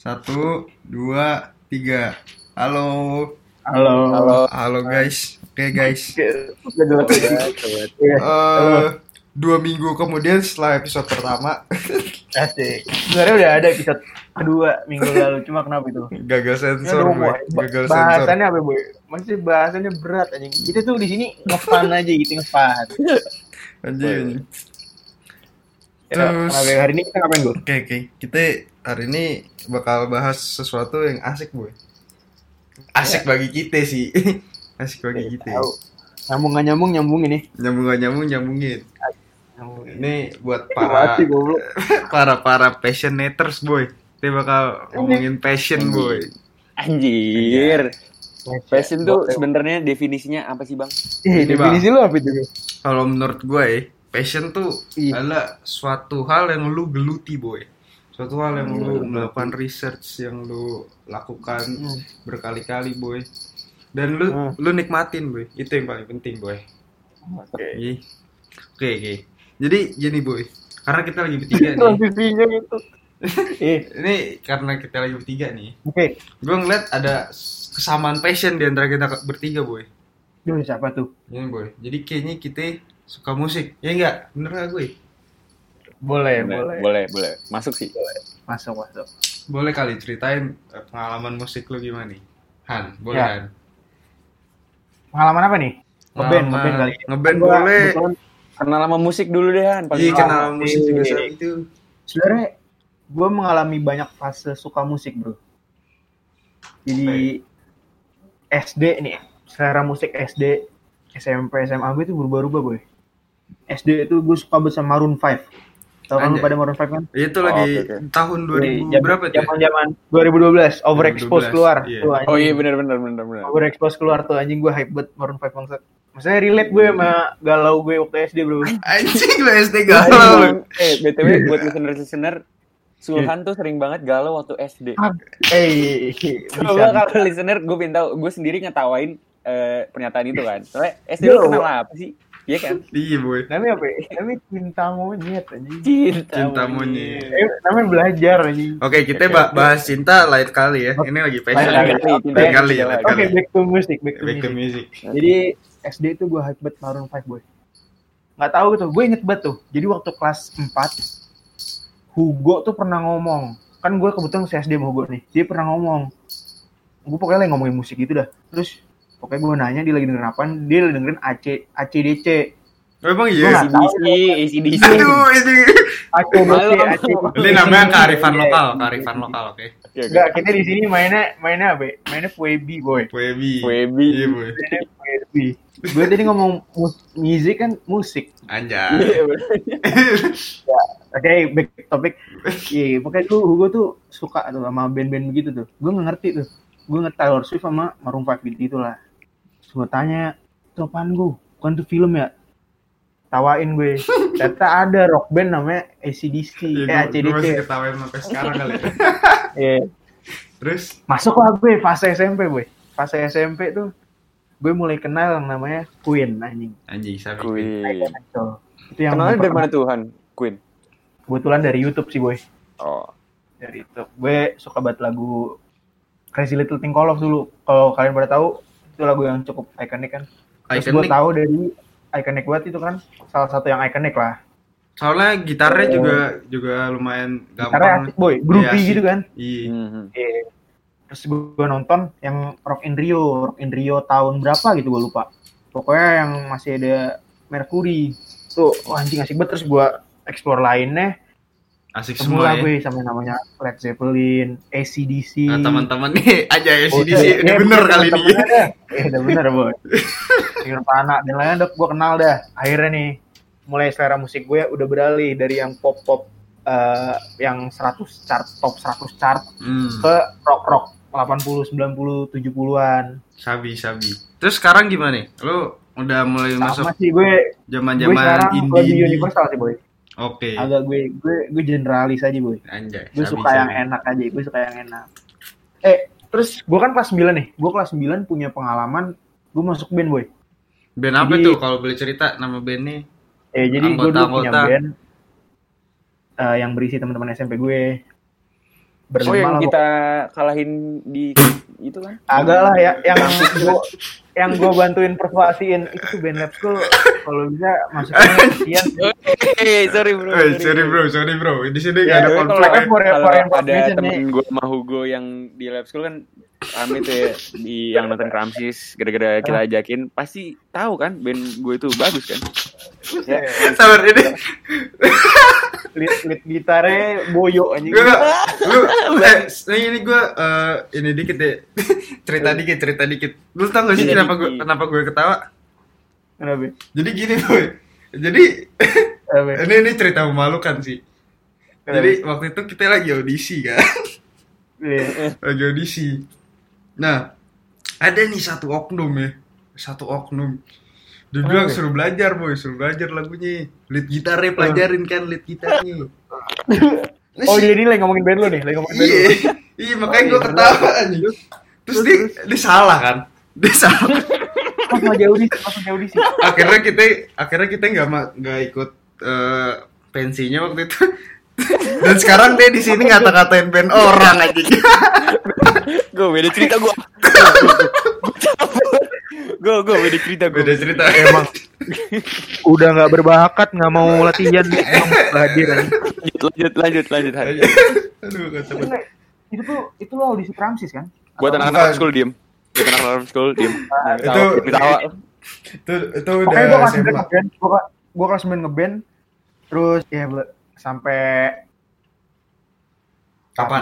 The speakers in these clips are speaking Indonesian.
Satu, dua, tiga. Halo. Halo. Halo. Halo guys. Oke guys. Ya. Iya. Eh, dua minggu kemudian setelah episode pertama Asik. Sebenarnya udah ada episode kedua minggu lalu, cuma kenapa itu? gagal sensor. Ba- Gagal sensor. bahasannya apa, Boy? Masih bahasannya berat anjing. Kita tuh di sini ngefan aja gitu, ngefan. Anjing. Ya, Terus- kenapa hari ini kita ngapain, Gue? Oke, oke. Kita hari ini bakal bahas sesuatu yang asik, boy. Asik bagi kita sih. asik bagi kita. Tahu. Nyambung gak nyambung, nyambung ini. Nyambung gak nyambung, nyambungin. Nyambung. Ini buat para goblok. para para passionators, boy. Kita bakal ngomongin passion, boy. Anjir. Passion tuh sebenarnya definisinya apa sih, Bang? Eh, Ini, definisi lu apa itu? Kalau menurut gue ya, passion tuh Iya. adalah suatu hal yang lu geluti, boy. Suatu hal yang lu melakukan research yang lu lakukan Hmm. berkali-kali, boy. Dan lu Hmm. lu nikmatin, boy. Itu yang paling penting, boy. Oke. Iya. Oke, oke. Jadi gini, boy. Karena kita lagi bertiga nih. Transisinya gitu. Ini karena kita lagi bertiga nih. oke. Gue ngeliat ada kesamaan passion di antara kita bertiga, boy. Duh, siapa tuh? Ini, boy. Jadi kayaknya kita suka musik. Ya enggak? Bener gak gue? Boleh, boleh, boleh. boleh, boleh. Masuk sih. Masuk, masuk. Boleh kali ceritain eh, pengalaman musik lu gimana nih? Han, boleh Ya. Han? Pengalaman apa nih? Ngeband, ngeband kali. Ngeband boleh. Kenal lama musik dulu deh, Han. Iya, lama. kenal musik juga saat itu. sebenarnya gue mengalami banyak fase suka musik bro jadi SD nih selera musik SD SMP SMA gue itu berubah-ubah boy SD itu gue suka banget sama Maroon 5 tau kan pada Maroon 5 kan Itu Oh, lagi oke, oke. tahun 2000 Zaman- berapa tuh? ya? zaman zaman 2012 overexpose 2012, keluar iya. tuh, anjing. Oh iya benar benar benar benar. overexpose keluar tuh anjing gue hype banget Maroon 5 bangsat Maksudnya relate gue sama galau gue waktu SD bro Anjing lu SD galau. Eh, BTW buat listener-listener Sulhan tuh sering banget galau waktu SD. Eh, Coba bisa. kalau listener gue pengen tahu, gue sendiri ngetawain eh, pernyataan itu kan. Soalnya SD lu kenal apa sih? Iya kan? Iya, boy. Namanya apa? ya? Namanya cinta monyet anjing. Cinta, Cinta monyet. Eh, namanya belajar anjing. Oke, kita ba- bahas cinta lain kali ya. Ini lagi passion. Lain kali, Lain kali ya. Oke, back to music, back to Back to music. music. Jadi SD itu gue hype banget Maroon 5 boy. Nggak tahu gitu, gue inget banget tuh. Jadi waktu kelas 4, Hugo tuh pernah ngomong. Kan gue kebetulan SD sama Hugo nih. Dia pernah ngomong. Gue pokoknya lagi ngomongin musik gitu dah. Terus pokoknya gue nanya dia lagi dengerin apa. Dia lagi dengerin AC, ACDC. Oh, emang iya. ACDC, ACDC. Aduh, ini. ACDC. ACDC. Ini namanya kearifan lokal, kearifan lokal, oke. Enggak, kita di sini mainnya mainnya apa? ya? Mainnya Puebi boy. Webi. Webi. Iya, boy. Puebi. Gue tadi ngomong mus- musik kan musik. Anjay. Iya, bener. Oke, back to topic. Iya, pokoknya tuh Hugo tuh suka tuh sama band-band begitu tuh. Gue nggak ngerti tuh. Gue ngerti Taylor Swift sama Maroon 5 gitu itulah. Gue tanya, itu apaan gue? Bukan tuh film ya? Tawain gue. Ternyata ada rock band namanya ACDC, Iya, eh ACDC. masih ketawain sampai sekarang kali ya. Iya. Terus, Masuk lah gue fase SMP gue. Fase SMP tuh gue mulai kenal yang namanya Queen anjing. anjing, sabi. Queen. Itu yang Kenalnya dari mana Tuhan? Queen. kebetulan dari YouTube sih boy. Oh. dari itu gue suka banget lagu Crazy Little Thing Call Off dulu kalau kalian pada tahu itu lagu yang cukup ikonik kan. Terus gue tahu dari ikonik banget itu kan salah satu yang ikonik lah. Soalnya gitarnya juga juga lumayan karena gampang. asik boy. Groovy Iya, gitu kan? Iya. Mhm. Iya. terus gue nonton yang Rock in Rio Rock in Rio tahun berapa gitu gue lupa. Pokoknya yang masih ada Mercury. Tuh wah, anjing asik banget. Terus gue explore lainnya Asik semua ya. gue sama namanya Led Zeppelin ACDC Nah, teman-teman nih aja ya Oh, sini iya, udah iya, bener kali ini. Eh, udah bener, boy. Nirvana dan lainnya udah gue kenal dah. Akhirnya nih, mulai selera musik gue udah beralih dari yang pop-pop eh, yang 100 chart, top 100 chart Hmm, ke rock-rock 80, 90, 70-an. sabi sabi. Terus sekarang gimana nih? Lu udah mulai masuk Sama sih gue, gue zaman-zaman sekarang indie. lebih indie. universal sih, boy. Oke. Agak gue, gue, gue generalis aja, boy. Anjay. Gue suka sabi. yang enak aja, gue suka yang enak. Eh, terus gue kan kelas 9 nih. Gue kelas 9 punya pengalaman, gue masuk band, boy. Band apa Jadi- tuh kalau boleh cerita nama bandnya? Eh jadi gue dulu punya band eh, yang berisi teman-teman SMP gue. Oh berlima yang lah kita kalahin di itu kan? agak lah ya yang gua yang gue bantuin persuasiin itu tuh band lab school kalau bisa masuknya sekian Eh, sorry bro. Eh, sorry bro, sorry bro. Di sini Ya, nggak ada tapi konflik. kalau- ya. for- Kalau for ada temen gue sama Hugo yang di lab school kan rame tuh ya di yang nonton Kramsis gara-gara kita ajakin pasti tahu kan band gue itu bagus kan ya, Sabar ini. lead, lead gitarnya boyo anjing Gue. Lu, eh, ini ini gue eh, ini dikit deh. cerita dikit, cerita dikit. Lu tau gak sih Cerita kenapa gue kenapa gue ketawa? kenapa Jadi gini boy. Jadi Kenapa? ini ini cerita memalukan sih. Jadi waktu itu kita lagi audisi kan. Iya. lagi audisi. Nah, ada nih satu oknum ya. Satu oknum. Dia bilang Oke. suruh belajar boy, suruh belajar lagunya. Lead gitarnya pelajarin kan lead gitarnya. oh jadi lagi ngomongin band lu nih lagi ngomongin band Iya, lu iya makanya Oh, gue iya, ketawa anjing. Terus dia, dia salah kan? Dia salah. langsung aja audisi langsung aja audisi akhirnya kita akhirnya kita nggak nggak ikut eh, pensinya waktu itu. Dan sekarang dia di sini ngata-ngatain band orang aja. gue beda cerita gue gue gue beda cerita gue Beda cerita. emang. Udah nggak berbakat nggak mau latihan nggak mau belajar anjing. lanjut lanjut lanjut Hari. Aduh, Itu itu tuh itu lo audisi Pramsis kan? Buat anak-anak school diem. Buat anak-anak school diem. Itu ketawa. itu itu Pokoknya gue udah kelas 9 SMA. ngeband, gue gue kelas 9 ngeband, terus ya sampai Kapan?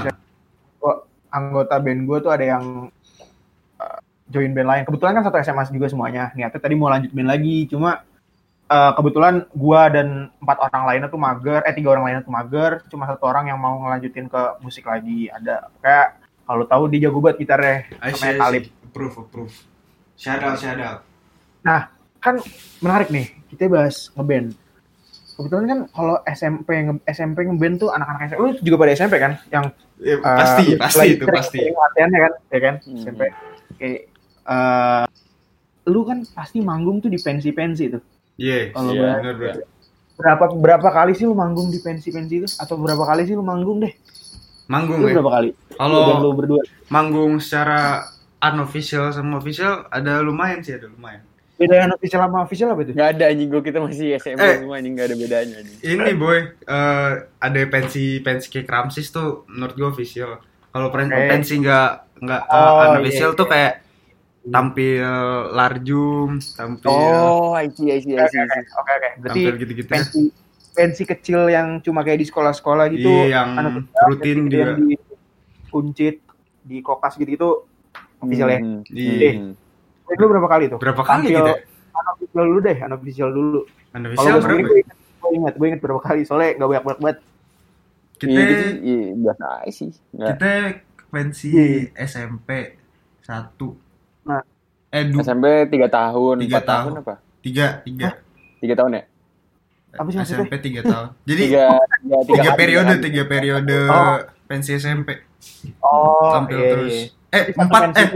Anggota band gue tuh ada yang uh, join band lain. Kebetulan kan satu SMA juga semuanya. Niatnya tadi mau lanjut band lagi, cuma uh, kebetulan gue dan empat orang lainnya tuh mager, eh tiga orang lainnya tuh mager, cuma satu orang yang mau ngelanjutin ke musik lagi. Ada kayak kalau tahu dia jago banget gitarnya, namanya Talib. Approve, approve. Shout out, shout out. kan menarik nih kita bahas ngeband kebetulan kan kalau SMP SMP ngeband tuh anak-anak SMP lu juga pada SMP kan yang Ya, uh, pasti, pasti lagi itu sering- pasti. sering latihannya kan ya kan Hmm. SMP kayak uh, lu kan pasti manggung tuh di pensi-pensi tuh Iya, Kalau iya, gua- benar berapa berapa kali sih lu manggung di pensi-pensi itu atau berapa kali sih lu manggung deh Manggung lu ya. berapa kali lu Kalau lu berdua manggung secara unofficial sama official ada lumayan sih, ada lumayan. Beda yang official sama official apa itu nggak ada anjing gue kita masih SMP Eh. semua anjing nggak ada bedanya anjing Ini boy, eh, ada pensi pensi kayak Kramsis tuh menurut gue official. Kalau pen- Oke. pensi nggak nggak eh, Oh, unofficial iya, tuh iya. kayak tampil larjum, tampil oh I see I see I oke see, oke berarti tampil gitu-gitu. ya. pensi pensi kecil yang cuma kayak di sekolah-sekolah gitu Iya, yang anak rutin yang di kuncit di kokas gitu gitu official ya Hmm. Iya. Hmm. Eh, lu berapa kali tuh Berapa kali Tampil gitu? unofficial dulu deh unofficial dulu kalau Unofficial sendiri berapa? gue inget gue inget gue inget berapa kali soalnya gak banyak banyak banget Kita Iya, gitu, iya, biasa aja sih. Nggak. kita pensi Iya. SMP satu. Nah. Eh du, SMP 3 tahun, Tiga 4 tahun. tahun. apa? tiga tiga 3 tahun ya? Apa sih? SMP tiga tahun. Jadi 3 tiga, tiga kali, periode tiga periode Oh. pensi SMP oh tampil iya, terus. iya. Eh Jadi satu empat eh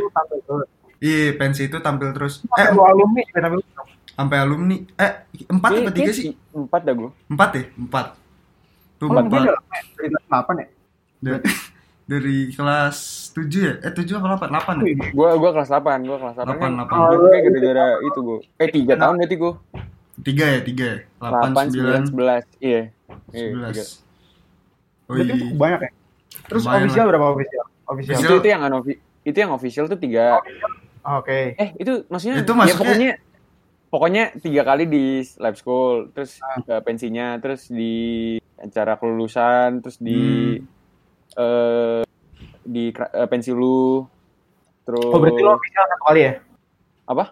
terus. Iya pensi itu tampil terus. Eh Sampai lu alumni tampil sampai alumni eh empat Iya, apa tiga iya, sih? Empat dah gue. Empat ya empat. Tuh ya, dari kelas 8 ya dari, dari kelas tujuh ya? Eh tujuh apa delapan? Delapan ya? Gue gua kelas 8, gue kelas 8 Delapan, kan. delapan. Gue kayak gara-gara itu gue. Eh 3 tahun berarti gue. Tiga ya tiga ya? Delapan 8, sembilan 9, 11. Iya. Iya, sebelas. tiga. Oh iya. banyak ya terus official berapa official official Official. Itu itu yang unofi itu yang official tuh 3 oke eh itu maksudnya Itu ya maksudnya- pokoknya pokoknya tiga kali di lab school terus Ah. ke pensinya terus di acara kelulusan terus di Hmm. eh di eh, pensi lu terus oh berarti lo official satu kali ya apa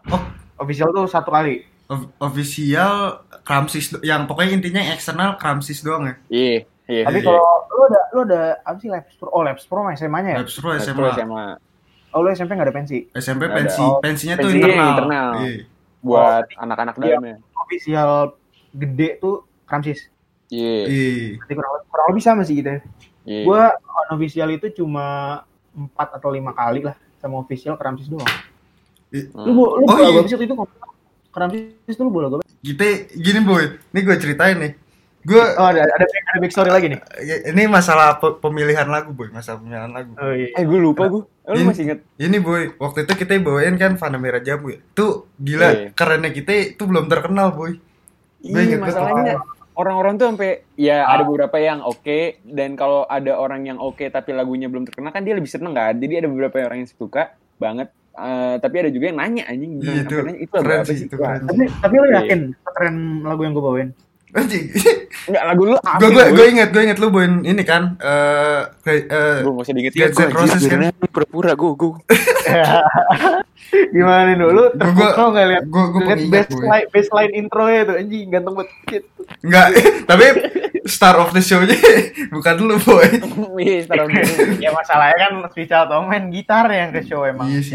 official tuh satu kali Of- official Kramsis yang pokoknya intinya eksternal Kramsis doang ya. iya iya tapi iya. kalau lo ada lo ada apa sih labs pro oh labs pro mah SMA nya ya Labs Pro Lab SMA. school SMA oh lo SMP nggak ada pensi SMP Ada. pensi, Oh, pensinya tuh pensinya internal. internal. Iya. buat anak-anak Iya. dalamnya official gede tuh Kramsis iya Iya. Berarti kurang, kurang lebih sama sih gitu iya gue unofficial itu cuma empat atau lima kali lah sama official Kramsis doang I- lu bo- lu Oh, bola iya. itu Kramsis itu lu bola gue Kita gini boy, ini gue ceritain nih. Gue Oh, ada ada ada big story lagi nih. ini masalah pe- pemilihan lagu boy masalah pemilihan lagu Oh iya. Eh gue lupa gue. Lu Ini- masih inget? ini boy waktu itu kita bawain kan Fana Merah Jambu ya tuh gila Iya. kerennya kita itu belum terkenal boy Gue Iya inget masalahnya orang-orang tuh sampai ya Ah. ada beberapa yang oke dan kalau ada orang yang oke tapi lagunya belum terkenal kan dia lebih seneng kan jadi ada beberapa orang yang suka banget Eh, tapi ada juga yang nanya anjing Iya, itu nanya, itu keren apa sih, itu keren. Tapi tapi lo Iya. yakin keren lagu yang gue bawain? Anjing Enggak lagu lu apa gue gue gue inget gue inget lu bawain ini kan eh eh gue usah diinget Guns N' Roses kan? pura-pura gue gue Gimana nih lu? Lu Gua- terpukau nggak lihat gue gue lihat baseline baseline intro nya tuh anjing ganteng banget. Shit. Enggak, tapi star of the show-nya bukan lu, boy. Wih, taruh dulu. ya masalahnya kan si Charlton main gitar yang ke show emang. Iya sih.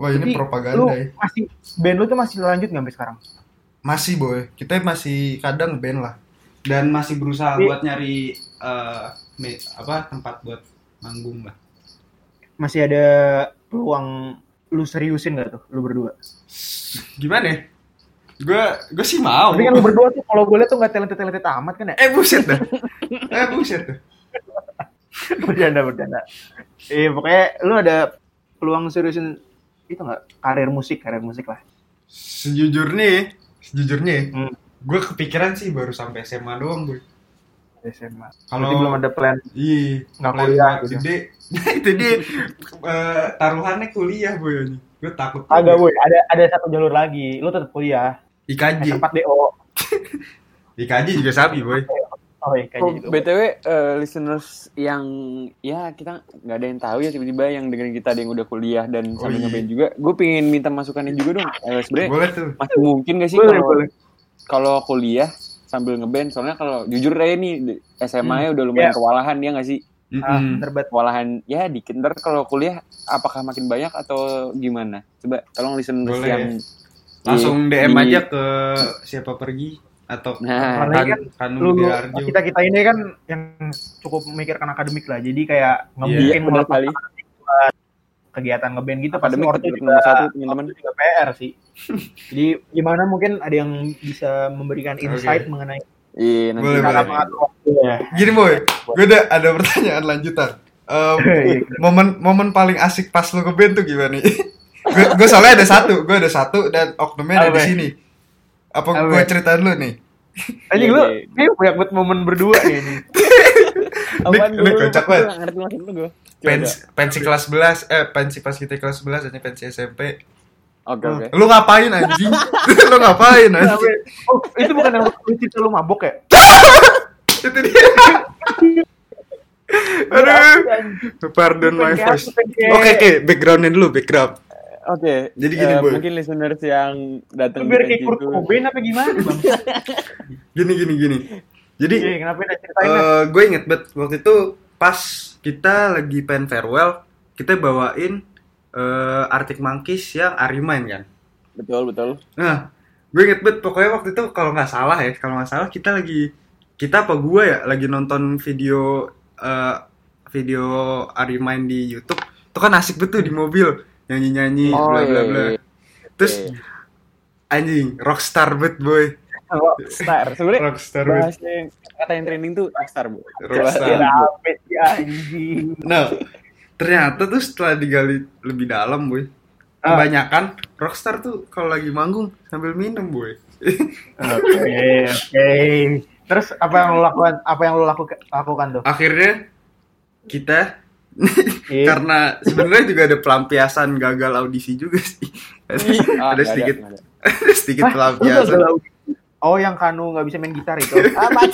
Wah, ini propaganda lu ya. masih band lu tuh masih lanjut nggak sampai sekarang? Masih, boy. Kita masih kadang band lah. Dan masih berusaha Tapi- buat nyari eh, me- apa tempat buat manggung lah. Masih ada peluang lu seriusin gak tuh lu berdua? Gimana ya? Gue gue sih mau. Tapi kan lu berdua tuh kalau gue liat tuh nggak talented talented amat kan ya? Eh buset dah. eh buset dah. bercanda bercanda. Iya pokoknya lu ada peluang seriusin itu nggak karir musik karir musik lah. Sejujurnya, sejujurnya, Hmm. gue kepikiran sih baru sampai SMA doang, boy. SMA. Kalau- belum ada plan. Iya, Nggak kuliah gitu. Gede. itu dia eh, taruhannya kuliah, boy. ini. Gue takut. Agak boy, ada ada satu jalur lagi. Lu tetap kuliah. IKJ. S4 DO. IKJ juga sabi, boy. Oh iya Oh, kayaknya juga. BTW eh, listeners yang ya kita nggak ada yang tahu ya tiba-tiba yang dengerin kita ada yang udah kuliah dan Oh, sambil iya. ngeband juga. Gue pengen minta masukannya juga dong. Eh, Sebenarnya Boleh tuh. masih mungkin gak sih Boleh, kalau boleh. kalau kuliah sambil ngeband? Soalnya kalau jujur aja nih di SMA nya udah lumayan Iya. kewalahan ya nggak sih? Ah, Mm-mm. bener banget. Kewalahan ya dikit. Ntar kalau kuliah apakah makin banyak atau gimana? Coba tolong listeners Boleh. yang Langsung di- DM di- aja ke siapa pergi atau Nah, kan, kan Kanu Lu kita kita ini kan yang cukup memikirkan akademik lah. Jadi kayak nggak Iya, mungkin melakukan kali. kegiatan ngeband gitu. Akademik ortu tetap juga nomor satu teman-teman. juga PR sih. Jadi gimana mungkin ada yang bisa memberikan insight Oke. mengenai Iya nanti Boleh, boleh. waktu ya. Gini, boy. Gue ada ada pertanyaan lanjutan. Iya. momen momen paling asik pas lu ngeband tuh gimana? gue gue soalnya ada satu, gue ada satu dan oknumnya ada di sini. Apa gue cerita dulu nih? Anjing lu, ini banyak banget momen berdua nih. ini. Apaan ini gue? kocak banget. nggak ngerti maksud lu gue. Coba, Pensi, pensi kelas 11, eh pensi pas kita kelas 11 ini pensi SMP. Oke oke. Lu ngapain anjing? lu ngapain anjing? Oh, itu bukan yang lu cerita lu mabok ya? Itu dia. Aduh. Pardon my voice. Oke, oke, backgroundnya dulu, background. Oke. Jadi gini, eh, Boy. Mungkin listeners yang datang biar kayak Kurt. Cobain apa gimana bang? Gini, gini, gini. Jadi, Iya, kenapa eh gue inget banget waktu itu pas kita lagi pen farewell, kita bawain eh Arctic Monkeys yang Ari main kan. Betul betul. Nah, gue inget banget pokoknya waktu itu kalau nggak salah ya, kalau nggak salah kita lagi kita apa gue ya lagi nonton video eh video Ari main di YouTube. Itu kan asik betul di mobil nyanyi-nyanyi Oh, bla bla iya, bla. iya. Terus Iya. anjing rockstar bet boy. Oh, Star. Sebenarnya Rockstar bet. yang kata yang trending tuh rockstar bu. Rockstar. Ya. Anjing? Nah, ternyata tuh setelah digali lebih dalam boy. Ah. Kebanyakan rockstar tuh kalau lagi manggung sambil minum boy. Oke, oke. Terus apa yang lo lakukan? Apa yang lo lakukan, lakukan tuh? Akhirnya kita Iya. karena sebenarnya juga ada pelampiasan gagal audisi juga sih Ah, ada sedikit ada. ada sedikit Hah, lu pelampiasan? Oh, yang Kanu nggak bisa main gitar itu. Apa?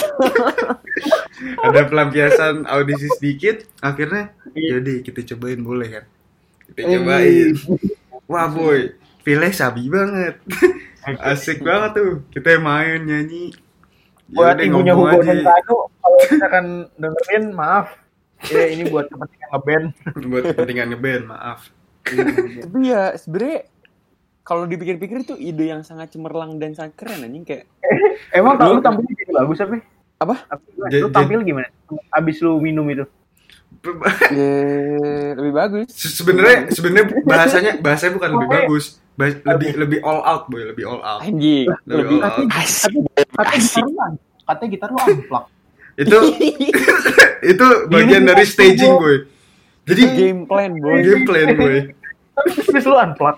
ada pelampiasan audisi sedikit akhirnya Iya. jadi kita cobain boleh kan kita Eh. cobain wah boy pilih sabi banget asik banget tuh kita main nyanyi Ya buat ibunya Hugo dan Kanu, kalau misalkan dengerin, maaf. Ya, ini buat kepentingan ngeband. buat kepentingan ngeband maaf Tapi ya sebenarnya kalau dipikir-pikir itu ide yang sangat cemerlang dan sangat keren anjing kayak Emang kalau Lu- tampilnya jadi bagus apa? Apa? Lu Jadi- tampil gimana? Abis lu minum itu? Lebih bagus. Se- sebenarnya sebenarnya bahasanya bahasanya bukan lebih bagus Bah- lebih lebih all out boy lebih all out Anjing, Lebih lebih all out. Katanya gitar lu an- itu itu bagian Ini dari staging boy jadi game plan, boy. game plan boy Tapi serius lu unplug.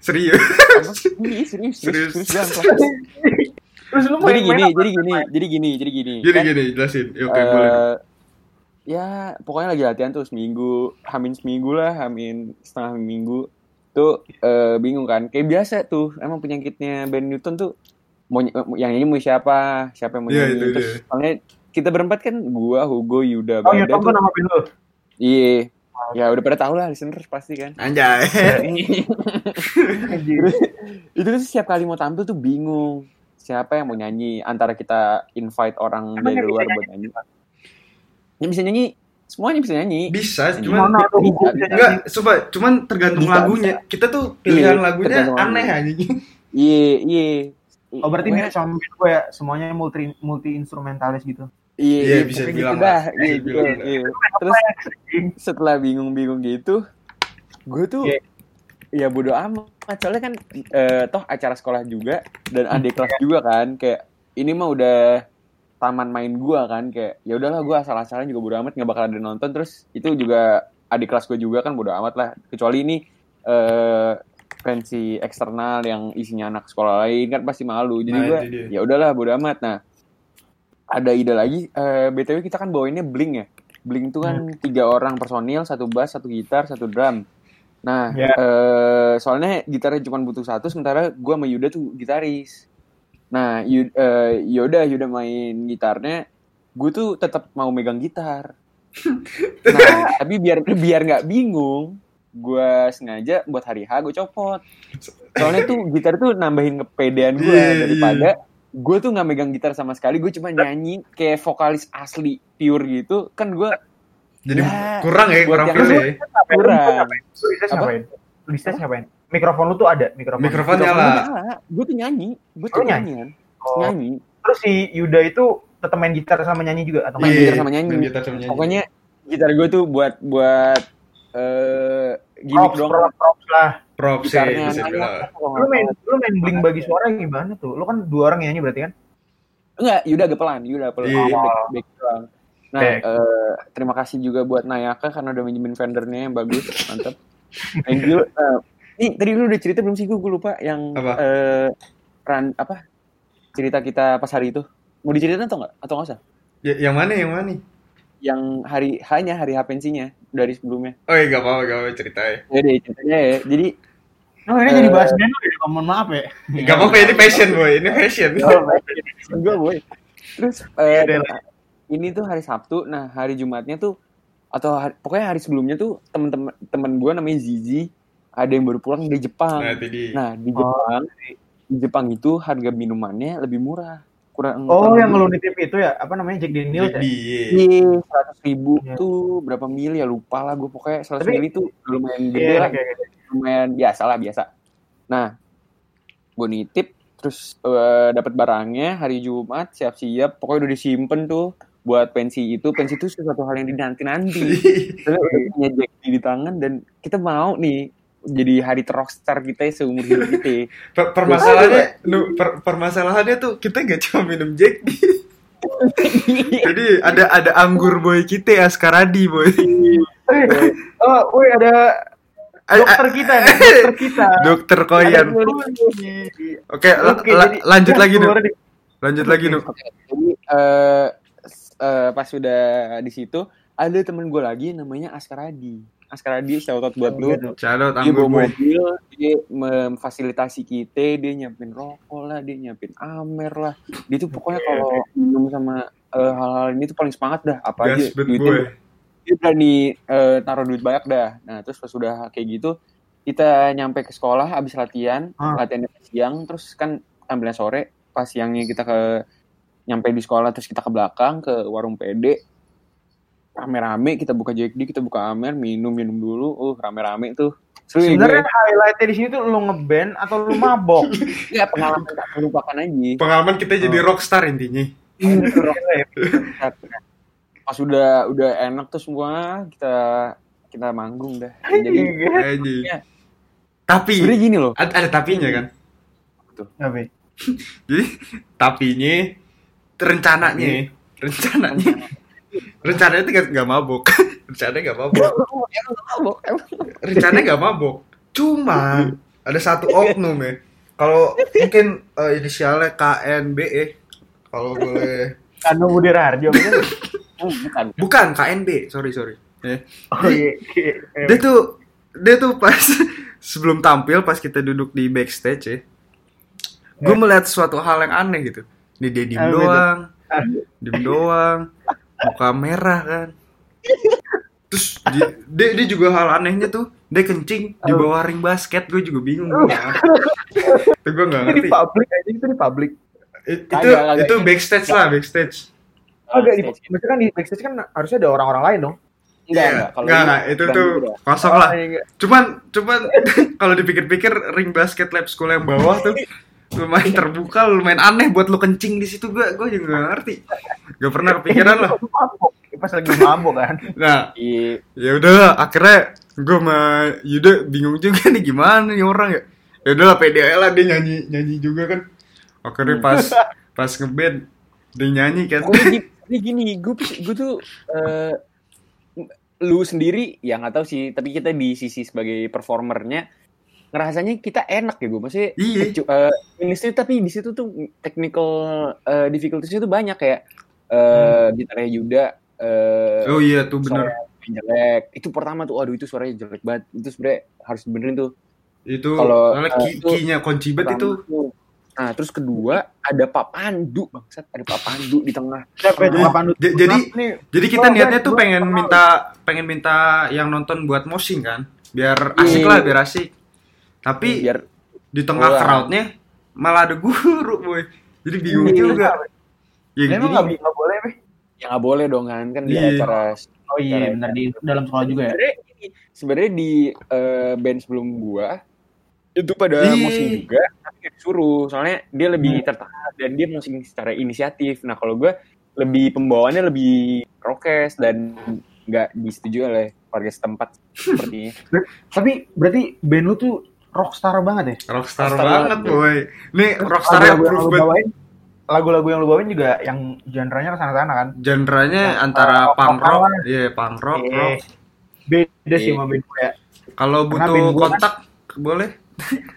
serius serius, Serius. serius, serius, serius. Terus lu Jadi gini, jadi gini, jadi gini, jadi gini. Kan, gini jelasin Ya, oke eh, boleh ya pokoknya lagi latihan tuh seminggu, hamin seminggu lah, hamin setengah minggu. Tuh eh, bingung kan? Kayak biasa tuh, emang penyakitnya Ben Newton tuh mau yang nyanyi mau siapa, siapa yang mau Iya, nyanyi. itu Terus dia. soalnya kita berempat kan gua, Hugo, Yuda, Oh, Bada Youtube tuh. kan nama lu. Iya. Ya udah pada tahu lah listeners pasti kan. anjay. Anjir. itu tuh setiap kali mau tampil tuh bingung siapa yang mau nyanyi antara kita invite orang Emang dari luar bisa buat nyanyi. Yang bisa nyanyi. Semuanya bisa nyanyi. Bisa cuman Mana Bisa, bisa enggak coba cuman tergantung Bisa, lagunya. kita tuh pilihan Iya, lagunya aneh anjing. Iya iya. Oh berarti mirip sama gue ya, semuanya multi multi instrumentalis gitu. Iya Iya, iya, bisa pokoknya dibilang gitu lah. iya gitu lah. iya. terus setelah bingung-bingung gitu gue tuh Iya. ya bodo amat soalnya kan eh, toh acara sekolah juga dan adik kelas juga kan kayak ini mah udah taman main gua kan kayak ya udahlah gua asal-asalan juga bodo amat nggak bakal ada nonton terus itu juga adik kelas gue juga kan bodo amat lah kecuali ini eh pensi eksternal yang isinya anak sekolah lain kan pasti malu jadi Nah, dia. ya udahlah bodo amat nah ada ide lagi eh btw kita kan bawainnya bling ya? Bling itu kan tiga orang personil satu bass satu gitar satu drum. Nah Ya. eh soalnya gitarnya cuma butuh satu sementara gua sama Yuda tuh gitaris. Nah Yu- eh, Yuda Yuda main gitarnya gue tuh tetap mau megang gitar. Nah tapi biar biar nggak bingung gue sengaja buat hari H gue copot. Soalnya tuh gitar tuh nambahin kepedean gue Iya, daripada gue tuh nggak megang gitar sama sekali gue cuma nyanyi kayak vokalis asli pure gitu kan gue jadi Ya, kurang ya kurang feel ya kurang Apa? ngapain? Mikrofon lu tuh ada mikrofon. Mikrofon nyala. gue tuh nyanyi gue Oh, tuh nyanyi? nyanyi Oh. nyanyi Terus si Yuda itu tetap main gitar sama nyanyi juga atau Main Iya, gitar sama nyanyi. main gitar sama nyanyi. pokoknya gitar gue tuh buat buat eh gimmick props, doang props, props lah. Props sih bisa dibilang. Lu main lu main bling bagi suara gimana tuh? Lu kan dua orang nyanyi berarti kan? enggak Yuda agak pelan Yuda pelan Iya. Dia back, back nah eh, terima kasih juga buat Nayaka karena udah minjemin vendornya yang bagus mantap. Thank you. Eh, nih tadi lu udah cerita belum sih? Gue lupa yang Apa? eh, ran apa? Cerita kita pas hari itu. Mau diceritain atau enggak? Atau enggak usah? Ya, yang mana yang mana? Yang hari hanya hari H pensinya dari sebelumnya. Oh iya gak apa-apa gak apa ceritain. Ya deh ceritanya ya. Jadi Oh ini Eh. jadi bahas band lu ya, mohon maaf ya. gak apa-apa ini passion boy ini passion Enggak boy. Terus eh, deh. ini tuh hari Sabtu, nah hari Jumatnya tuh atau hari- pokoknya hari sebelumnya tuh temen-temen temen gue namanya Zizi ada yang baru pulang dari Jepang. nah Nah di Jepang di Jepang itu harga minumannya lebih murah. Kurang Oh kurang yang lu nitip itu ya? Apa namanya? Jack Daniels ya? Di Iya, seratus ribu Iya. tuh berapa mili ya? Lupa lah gue pokoknya seratus mili tuh lumayan gede Iya, lah. oke. lumayan biasa lah biasa. Nah, gue nitip terus eh, dapat barangnya hari Jumat siap-siap. Pokoknya udah disimpen tuh buat pensi itu. Pensi itu sesuatu hal yang dinanti nanti udah punya Jack di tangan dan kita mau nih jadi hari rockstar kita ya seumur hidup kita. Per- permasalahannya nu, per- permasalahannya tuh kita gak cuma minum Jack. D. jadi ada ada anggur boy kita Askaradi boy. Eh, Oh, woi ada A- dokter a- kita nih, dokter kita. dokter Koyan. oke la- la- lanjut ya, lagi di- lanjut lagi Oke, jadi eh, s- eh, pas sudah di situ ada temen gue lagi namanya Askaradi Askaradi shout out buat lu. Gitu. Shadow dia anggur bawa boy. mobil dia memfasilitasi kita dia nyiapin rokok lah dia nyiapin amer lah. Dia tuh pokoknya kalau minum sama eh, hal-hal ini tuh paling semangat dah apa aja. duitnya boy. dia berani eh, taruh duit banyak dah. Nah terus pas sudah kayak gitu kita nyampe ke sekolah abis latihan Ah. latihan siang terus kan ambilnya sore pas siangnya kita ke nyampe di sekolah terus kita ke belakang ke warung PD rame-rame kita buka Jack D kita buka Amer minum minum dulu uh rame-rame tuh seru ya Sebenarnya highlightnya di sini tuh lu ngeband atau lu mabok? ya pengalaman tak terlupakan aja pengalaman kita jadi rockstar intinya pas udah udah enak tuh semua kita kita manggung dah. Jadi Anjing. Iya. Tapi sebenarnya gini loh. ada, ada tapinya kan. Apa? Jadi tapinya rencananya, rencananya, rencananya itu nggak- mabuk, rencananya nggak mabuk, Emang mabok, emang. rencananya nggak mabuk. Cuma ada satu oknum ya. Kalau mungkin eh, inisialnya KNBE, E, kalau boleh. Kano Budi Raharjo bukan. Bukan KNB, sorry sorry. Ya. Oh iya. Dia tuh dia tuh pas sebelum tampil pas kita duduk di backstage ya. Gue melihat suatu hal yang aneh gitu. Nih dia diem doang, diem doang, muka merah kan. Terus di- dia, dia juga hal anehnya tuh dia kencing di bawah ring basket gue juga bingung itu gue nggak Itu di ngerti publik aja itu di publik. It- itu Kagak, kagak. itu backstage lah backstage Agak di Backstage. maksudnya kan di backstage kan harusnya ada orang-orang lain dong. Enggak, Iya, enggak. Kalau itu tuh kosong lah Oh, iya. cuman cuman kalau dipikir-pikir ring basket lab school yang bawah tuh lumayan terbuka lumayan aneh buat lu kencing di situ gue gue juga gak ngerti gak pernah kepikiran lah. Pas lagi mabok kan. nah Iya. ya udah akhirnya gue sama Yuda bingung juga nih gimana nih orang ya ya pede aja lah dia nyanyi nyanyi juga kan akhirnya pas pas ngeband dia nyanyi kan gue gini, ini gini gue gue tuh eh, lu sendiri ya nggak tahu sih tapi kita di sisi sebagai performernya ngerasanya kita enak ya gue maksudnya Iya. kecu- eh, ini sih tapi di situ tuh technical eh, difficulties itu banyak kayak eh gitarnya Yuda eh oh iya tuh bener. suaranya jelek. Itu pertama tuh waduh itu suaranya jelek banget. Itu sebenarnya harus dibenerin tuh. Itu Kalau, itu kinya kunci banget itu. Nah terus kedua ada Pak Pandu bangsat. Ada Pak Pandu di tengah. Siapa itu? Pak Pandu? j- jadi- nih Jadi kita Oh, niatnya tuh pengen minta pengen minta yang nonton buat mosing kan, biar asik Iya. lah, biar asik. Tapi biar di tengah Bola. crowdnya malah ada guru, boy. Jadi bingung Iya. juga. Ya, Emang jadi nggak boleh, Pe? ya nggak boleh dong kan kan di Iya. acara Oh iya, benar di dalam sekolah juga ya. sebenarnya di eh, band sebelum gua itu pada Iya. musik juga tapi disuruh soalnya dia lebih tertarik dan dia musik secara inisiatif nah kalau gua lebih pembawaannya lebih prokes dan nggak disetujui oleh warga setempat sepertinya Tapi berarti band lu tuh rockstar banget ya? rockstar Rockstar banget, banget, boy. Nih rockstar yang proof lu banget. bawain, lagu-lagu yang lu bawain juga yang genre-nya ke sana-sana kan? Genrenya Nah, antara uh, punk rock, iya punk rock, Eh, rock. Beda sih Iya. sama band gue ya. Kalau butuh kan- kontak boleh.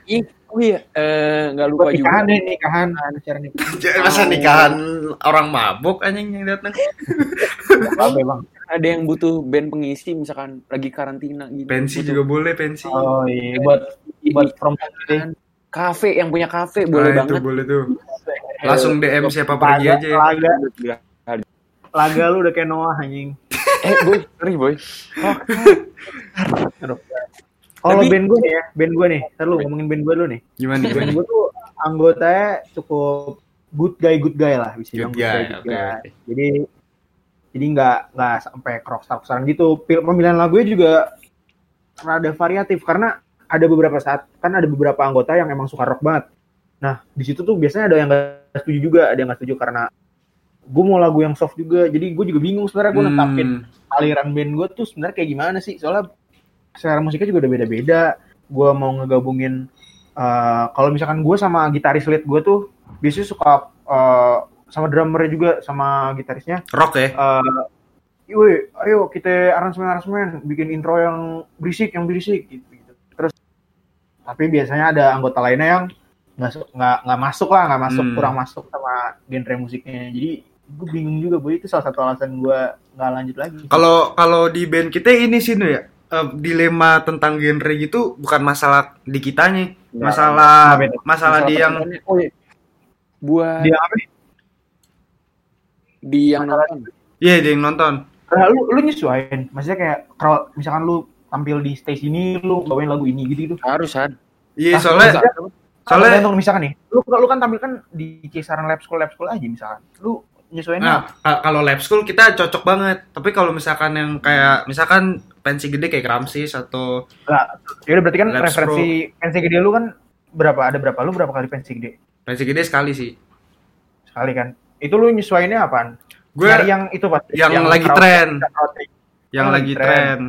Ih, oh iya eh, nggak lupa Buat juga nikahan deh, nikahan. Acara nikahan. Jangan masa nikahan orang mabuk anjing yang datang. Apa bang? ada yang butuh band pengisi misalkan lagi karantina gitu Pensi Butuh juga boleh pensi. Oh iya, buat buat from gitu. kafe yang punya kafe Nah, boleh itu banget boleh tuh. Langsung DM siapa pergi Laga, aja. laga, Gila. laga lu udah kayak Noah anjing. eh boy sorry boy Kalau Tapi- band gue nih ya, band gue nih, ntar lu ngomongin band gue dulu nih. Gimana Band gue tuh anggotanya cukup good guy good guy lah bisa Good dibilang guy, good oke. Jadi jadi nggak nggak sampai rockstar rokstaran gitu. Pemilihan lagunya juga rada variatif karena ada beberapa saat kan ada beberapa anggota yang emang suka rock banget. Nah di situ tuh biasanya ada yang nggak setuju juga, ada yang nggak setuju karena gue mau lagu yang soft juga. Jadi gue juga bingung sebenarnya gue Hmm, aliran band gue tuh sebenarnya kayak gimana sih? Soalnya selera musiknya juga udah beda-beda. Gue mau ngegabungin eh, kalau misalkan gue sama gitaris lead gue tuh biasanya suka eh, sama drummernya juga sama gitarisnya. rock ya. eh Woi, ayo kita aransemen-aransemen, bikin intro yang berisik, yang berisik gitu. Tapi biasanya ada anggota lainnya yang nggak nggak nggak masuk lah, nggak masuk Hmm. kurang masuk sama genre musiknya. Jadi gue bingung juga, boy itu salah satu alasan gue nggak lanjut lagi. Kalau kalau di band kita ini sih Nu, ya. eh, dilema tentang genre gitu bukan masalah di kitanya, Ya, masalah beda. masalah di yang oh iya. buat Dia apa? di yang nonton iya di yang nonton. Nah, lu lu nyesuaiin, maksudnya kayak kalau misalkan lu tampil di stage ini, lu bawain lagu ini gitu gitu. harus kan Iya Ah, soalnya soalnya Tergantung misalkan nih, lu lu kan tampil kan di kisaran lab school lab school aja misalkan. Lu nyesuaiin nah ka- kalau lab school kita cocok banget. Tapi kalau misalkan yang kayak misalkan pensi gede kayak Kramsis atau Enggak. Ya udah berarti kan Lab referensi pensi gede lu kan berapa? Ada berapa? Lu berapa kali pensi gede? pensi gede sekali sih. Sekali kan. Itu lu nyesuaiinnya apaan? Gue yang itu pas yang lagi crowd- tren. crowd- yang Oh, lagi tren. tren.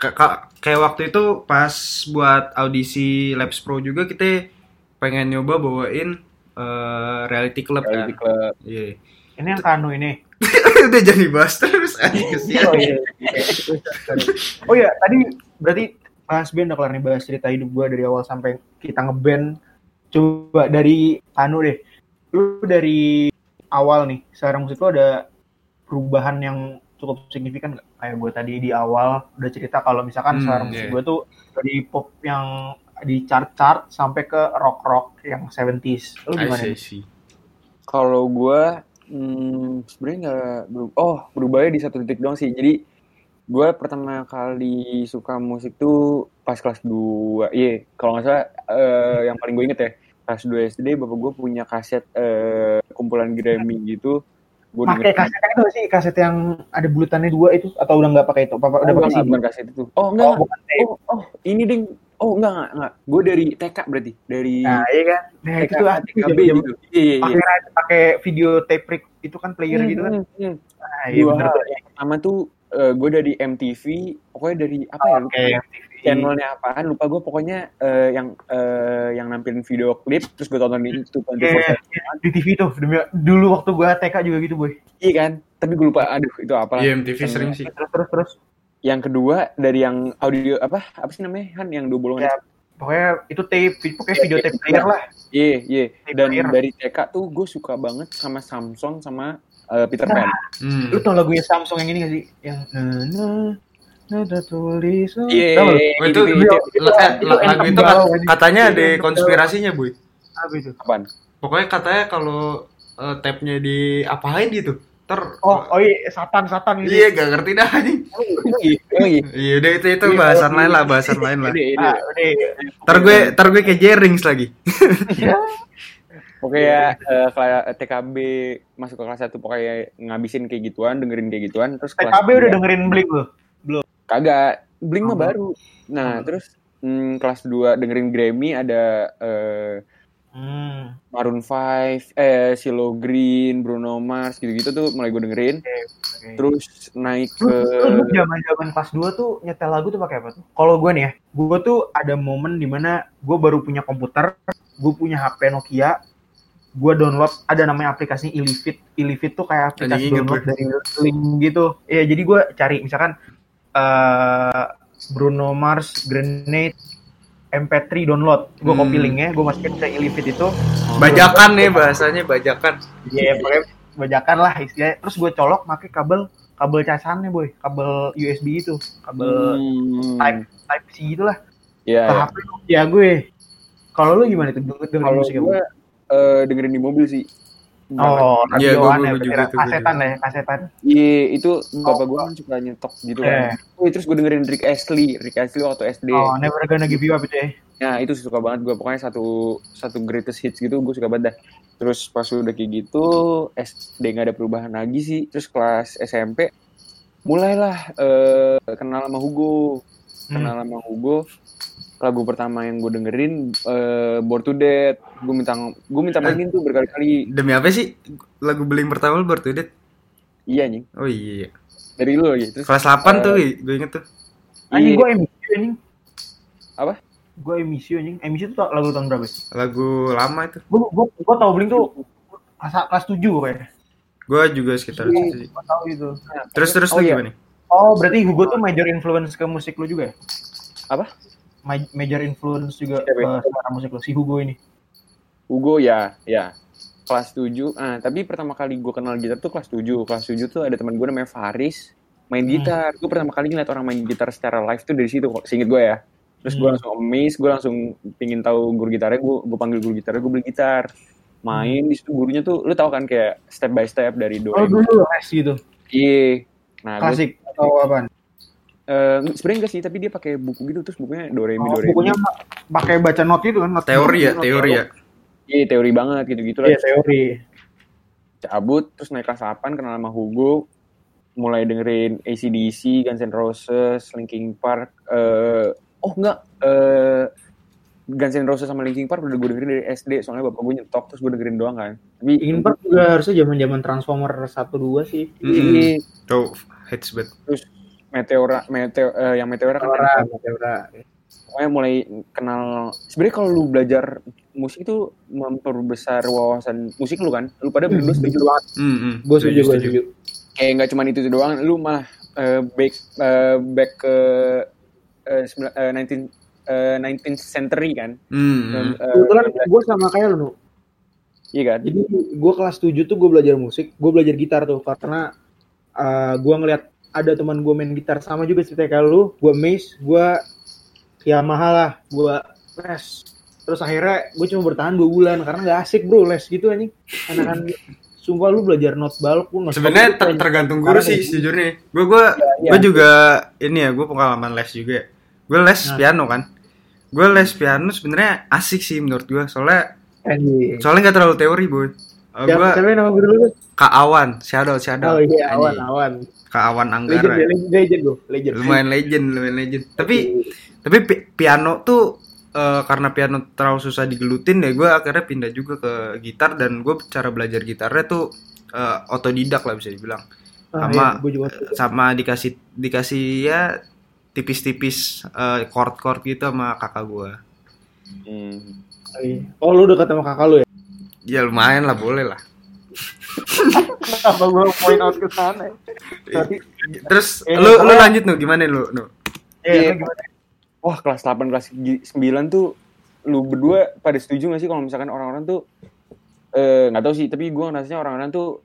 Ka- ka- kayak waktu itu pas buat audisi Labs Pro juga kita pengen nyoba bawain eh, reality club Reality kan. Club. Iya. Ini yang kanu ini. Udah jadi bahas terus anjing kesian. Oh iya. oh iya, tadi berarti bahas band udah kelar nih bahas cerita hidup gua dari awal sampai kita ngeband. Coba dari anu deh. Lu dari awal nih, sekarang musik lu ada perubahan yang cukup signifikan nggak? Kayak gue tadi di awal udah cerita kalau misalkan Hmm, sekarang musik iya. gue tuh dari pop yang di chart-chart sampai ke rock-rock yang 70s. Lu gimana? Kalau gue hmm, sebenarnya nggak berubah. Oh, berubahnya di satu titik doang sih. Jadi gue pertama kali suka musik tuh pas kelas 2. Iya, kalau nggak salah eh, yang paling gue inget ya kelas 2 SD bapak gue punya kaset eh, kumpulan Grammy gitu. Pakai kaset itu sih, kaset yang ada bulutannya dua itu atau udah nggak pakai itu? Apa udah pakai sih? bukan kaset itu. Oh, enggak. Oh, bukan. Oh, oh, ini ding. Oh, enggak, enggak, enggak. Gue dari TK berarti. Dari Nah, iya kan? Nah, itu tuh asli TKB jam-jam gitu. Iya, iya, iya. pakai pakai video tape itu kan player gitu kan. Hmm, hmm. Nah, iya Dua bener hal. Yang pertama tuh gue dari MTV, pokoknya dari apa ya? lupa. Oke. Channelnya apaan? Lupa gue pokoknya eh, yang eh, yang nampilin video klip terus gue tonton di itu Iya, 24/7. iya, di TV tuh. Demi, dulu waktu gua TK juga gitu, boy. Iya kan? Tapi gue lupa. Aduh, itu apa? Iya, MTV sering sih. Terus terus terus. Yang kedua dari yang audio apa? Apa sih namanya? Han yang dua bolongan. Ya, pokoknya itu tape, pokoknya video tape player lah. Iya, iya. Dan Player. dari TK tuh gue suka banget sama Samson sama eh, Peter Pan. Hmm. Lu tau lagunya Samsung yang ini gak sih? Yang na na nada tulis. Iya, Tau lu? Oh, itu, itu- itu, itu- la- itu la- lagu itu katanya ada konspirasinya, Boy. Apa itu? Apaan? Pokoknya katanya kalau eh, tab-nya diapain gitu. Ter Oh, oh iya, satan satan gitu. Iya, gak ngerti dah anjing. Oh iya. Iya, udah itu itu bahasan lain lah, bahasan lain lah. Ini, ini. Ah. Ntar gue, ntar gue kayak Jerings lagi. Pokoknya eh, kayak TKB masuk ke kelas 1 pokoknya ngabisin kayak gituan, dengerin kayak gituan terus kelas TKB udah dua- dengerin Blink lu. kagak Blink mah Oh. baru. Nah, Hmm. terus hmm, kelas 2 dengerin Grammy ada eh, Hmm. Maroon 5, eh Silo Green, Bruno Mars gitu-gitu tuh mulai gue dengerin. Oke. Terus naik ke lu zaman-zaman kelas 2 tuh nyetel lagu tuh pakai apa tuh? Kalau gue nih ya, gue tuh ada momen di mana gue baru punya komputer, gue punya HP Nokia, gue download ada namanya aplikasi Ilifit. Ilifit tuh kayak aplikasi Anjing, inget download dari link gitu. Iya, jadi gue cari misalkan eh Bruno Mars, Grenade, MP3 download. Gue copy Hmm. linknya, gue masukin ke Ilifit itu. Bajakan nih bahasanya, bajakan. Iya, pokoknya bajakan lah istilahnya. Terus gue colok pakai kabel kabel casannya boy, kabel USB itu, kabel Hmm, Type Type C gitu lah. Iya, Ke iya. HP ya gue. Kalau lu gimana tuh Kalau musik gue eh, dengerin di mobil sih. Oh, Iya, gua ya, juga kasetan ya, kasetan. Iya, itu bapak gue kan suka nyetok gitu Eh. kan. Oh, terus gue dengerin Rick Astley, Rick Astley waktu SD. Oh, never gonna give you up itu ya. Nah, itu suka banget gue. Pokoknya satu satu greatest hits gitu, gue suka banget dah. Terus pas udah kayak gitu, SD nggak ada perubahan lagi sih. Terus kelas SMP, mulailah eh, kenal sama Hugo. Kenal Hmm. sama Hugo. Lagu pertama yang gue dengerin, eh, Born to Death. Gue minta gue minta mainin tuh berkali-kali. Demi apa sih? Lagu beling pertama lu baru tuh, Dit? Iya nih, Oh iya, iya. dari lu lagi. Terus Kelas 8 Eh, tuh, gue inget tuh. Anjing Iya. gue emisi anjing. Apa? Gue emisi anjing. Emisi itu lagu tahun berapa sih? Lagu lama itu. Gue gue gue tau Blink tuh kelas kelas 7 pokoknya. Gue juga sekitar Iya. itu. Terus terus Oh, iya. gimana? Oh, berarti Hugo tuh major influence ke musik lu juga ya? Apa? Ma- major influence juga Siapa ke selera musik lu si Hugo ini. Hugo ya, ya. Kelas 7. Ah, tapi pertama kali gue kenal gitar tuh kelas 7. Kelas 7 tuh ada teman gue namanya Faris main Hmm. gitar. Gue pertama kali ngeliat orang main gitar secara live tuh dari situ kok. Seinget gue ya. Terus gue Hmm. langsung amazed, gue langsung pingin tahu guru gitarnya, gue gue panggil guru gitarnya, gue beli gitar. Main di situ gurunya tuh, lu tau kan kayak step by step dari do. Oh dulu les gitu. Iya. Nah, Klasik atau apa? Eh, sebenarnya enggak sih, tapi dia pakai buku gitu terus bukunya do re mi Oh, do re mi. bukunya pakai baca not gitu kan? not- Teori ya, not- teori ya. Iya, teori banget gitu-gitu lah. Iya, teori. cabut terus naik kelas 8 kenal sama Hugo mulai dengerin ACDC, Guns N' Roses, Linkin Park eh oh enggak eh Guns N' Roses sama Linkin Park udah gue dengerin dari SD soalnya bapak gue nyetok terus gue dengerin doang kan tapi Linkin Park juga harusnya zaman zaman Transformer 1 2 sih. ini Tuh, hits banget. terus Meteora Meteo eh, yang Meteora kan Meteora, Meteora. pokoknya mulai kenal sebenarnya kalau lu belajar musik itu memperbesar wawasan musik lu kan? Lu pada berdua setuju? Banget Hmm, hmm. Gue setuju, gue setuju. kayak nggak cuma itu doang lu malah eh, back eh, back ke sembilan- eh, 19 eh, 19th century kan? Hmm, hmm. Eh, Kebetulan gue sama kayak lu, iya kan? Jadi gue kelas 7 tuh gue belajar musik, gue belajar gitar tuh karena uh, gue ngeliat ada teman gue main gitar sama juga ceritanya kayak lu, gue mace, gue Yamaha lah, gue les. Terus akhirnya gue cuma bertahan dua bulan karena gak asik bro les gitu anjing. Anak-anak sumpah lu belajar not balok not Sebenarnya ter- tergantung guru sih ya. sejujurnya. Gue gue iya. gue juga ini ya, gue pengalaman les juga. ya. Gue les Nah. piano kan. Gue les piano sebenarnya asik sih menurut gue. Soalnya soalnya nggak terlalu teori boy. Uh, Siapa gue siapa nama guru lu? Kak Awan, Shadow Shadow. Oh iya, awan, Anjing. awan. Kak Awan Legend, Anggara. ya, legend, legend legend. Lumayan legend, lumayan legend. Tapi tapi pi- piano tuh eh, karena piano terlalu susah digelutin ya gue akhirnya pindah juga ke gitar dan gue cara belajar gitarnya tuh eh, otodidak lah bisa dibilang Ah, sama iya, gua juga. sama dikasih dikasih ya tipis-tipis eh, chord-chord gitu sama kakak gue Hmm. Oh lu udah ketemu kakak lu ya? Ya lumayan lah boleh lah. Apa gue point out ke sana? Terus Eh, lu lu lanjut nu? Gimana lu nu? Eh, Iya. gimana? wah kelas 8 kelas 9 tuh lu berdua pada setuju gak sih kalau misalkan orang-orang tuh eh nggak tahu sih tapi gue ngerasanya orang-orang tuh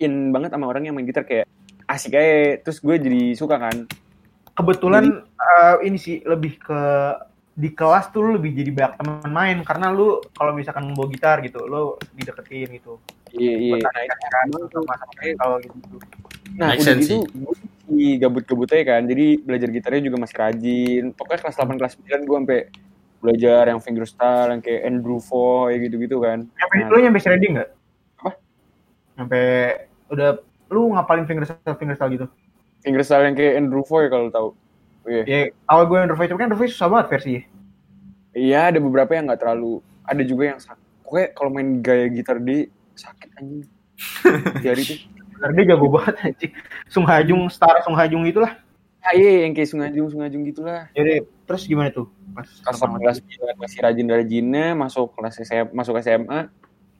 in banget sama orang yang main gitar kayak asik aja. Terus gue jadi suka kan. Kebetulan eh, ini sih lebih ke di kelas tuh lu lebih jadi banyak teman main karena lu kalau misalkan bawa gitar gitu lu dideketin gitu. Iya iya. Kalau gitu. Nah Make udah sense gitu gue masih gabut-gabut aja kan jadi belajar gitarnya juga masih rajin. Pokoknya kelas 8 kelas 9 gue sampai belajar yang fingerstyle yang kayak Andrew Foy gitu-gitu kan. Nyampe Nah. lu nyampe shredding nggak? Apa? nyampe udah lu ngapalin fingerstyle fingerstyle gitu? Fingerstyle yang kayak Andrew Foy kalau tahu. Iya. Ya kalau gue Undervoice tapi kan Undervoice susah banget versi Iya, ada beberapa yang nggak terlalu. Ada juga yang sakit. Pokoknya kalau main gaya gitar di sakit anjing. Jari tuh. karena dia jago banget anjing Sung Hajung Star Sung Hajung itulah Ah, iya, yang kayak sungajung sungajung gitulah. jadi terus gimana tuh pas Kelas sama- 8 kelas 9 masih rajin-rajinnya, masuk kelas SMA, masuk SMA.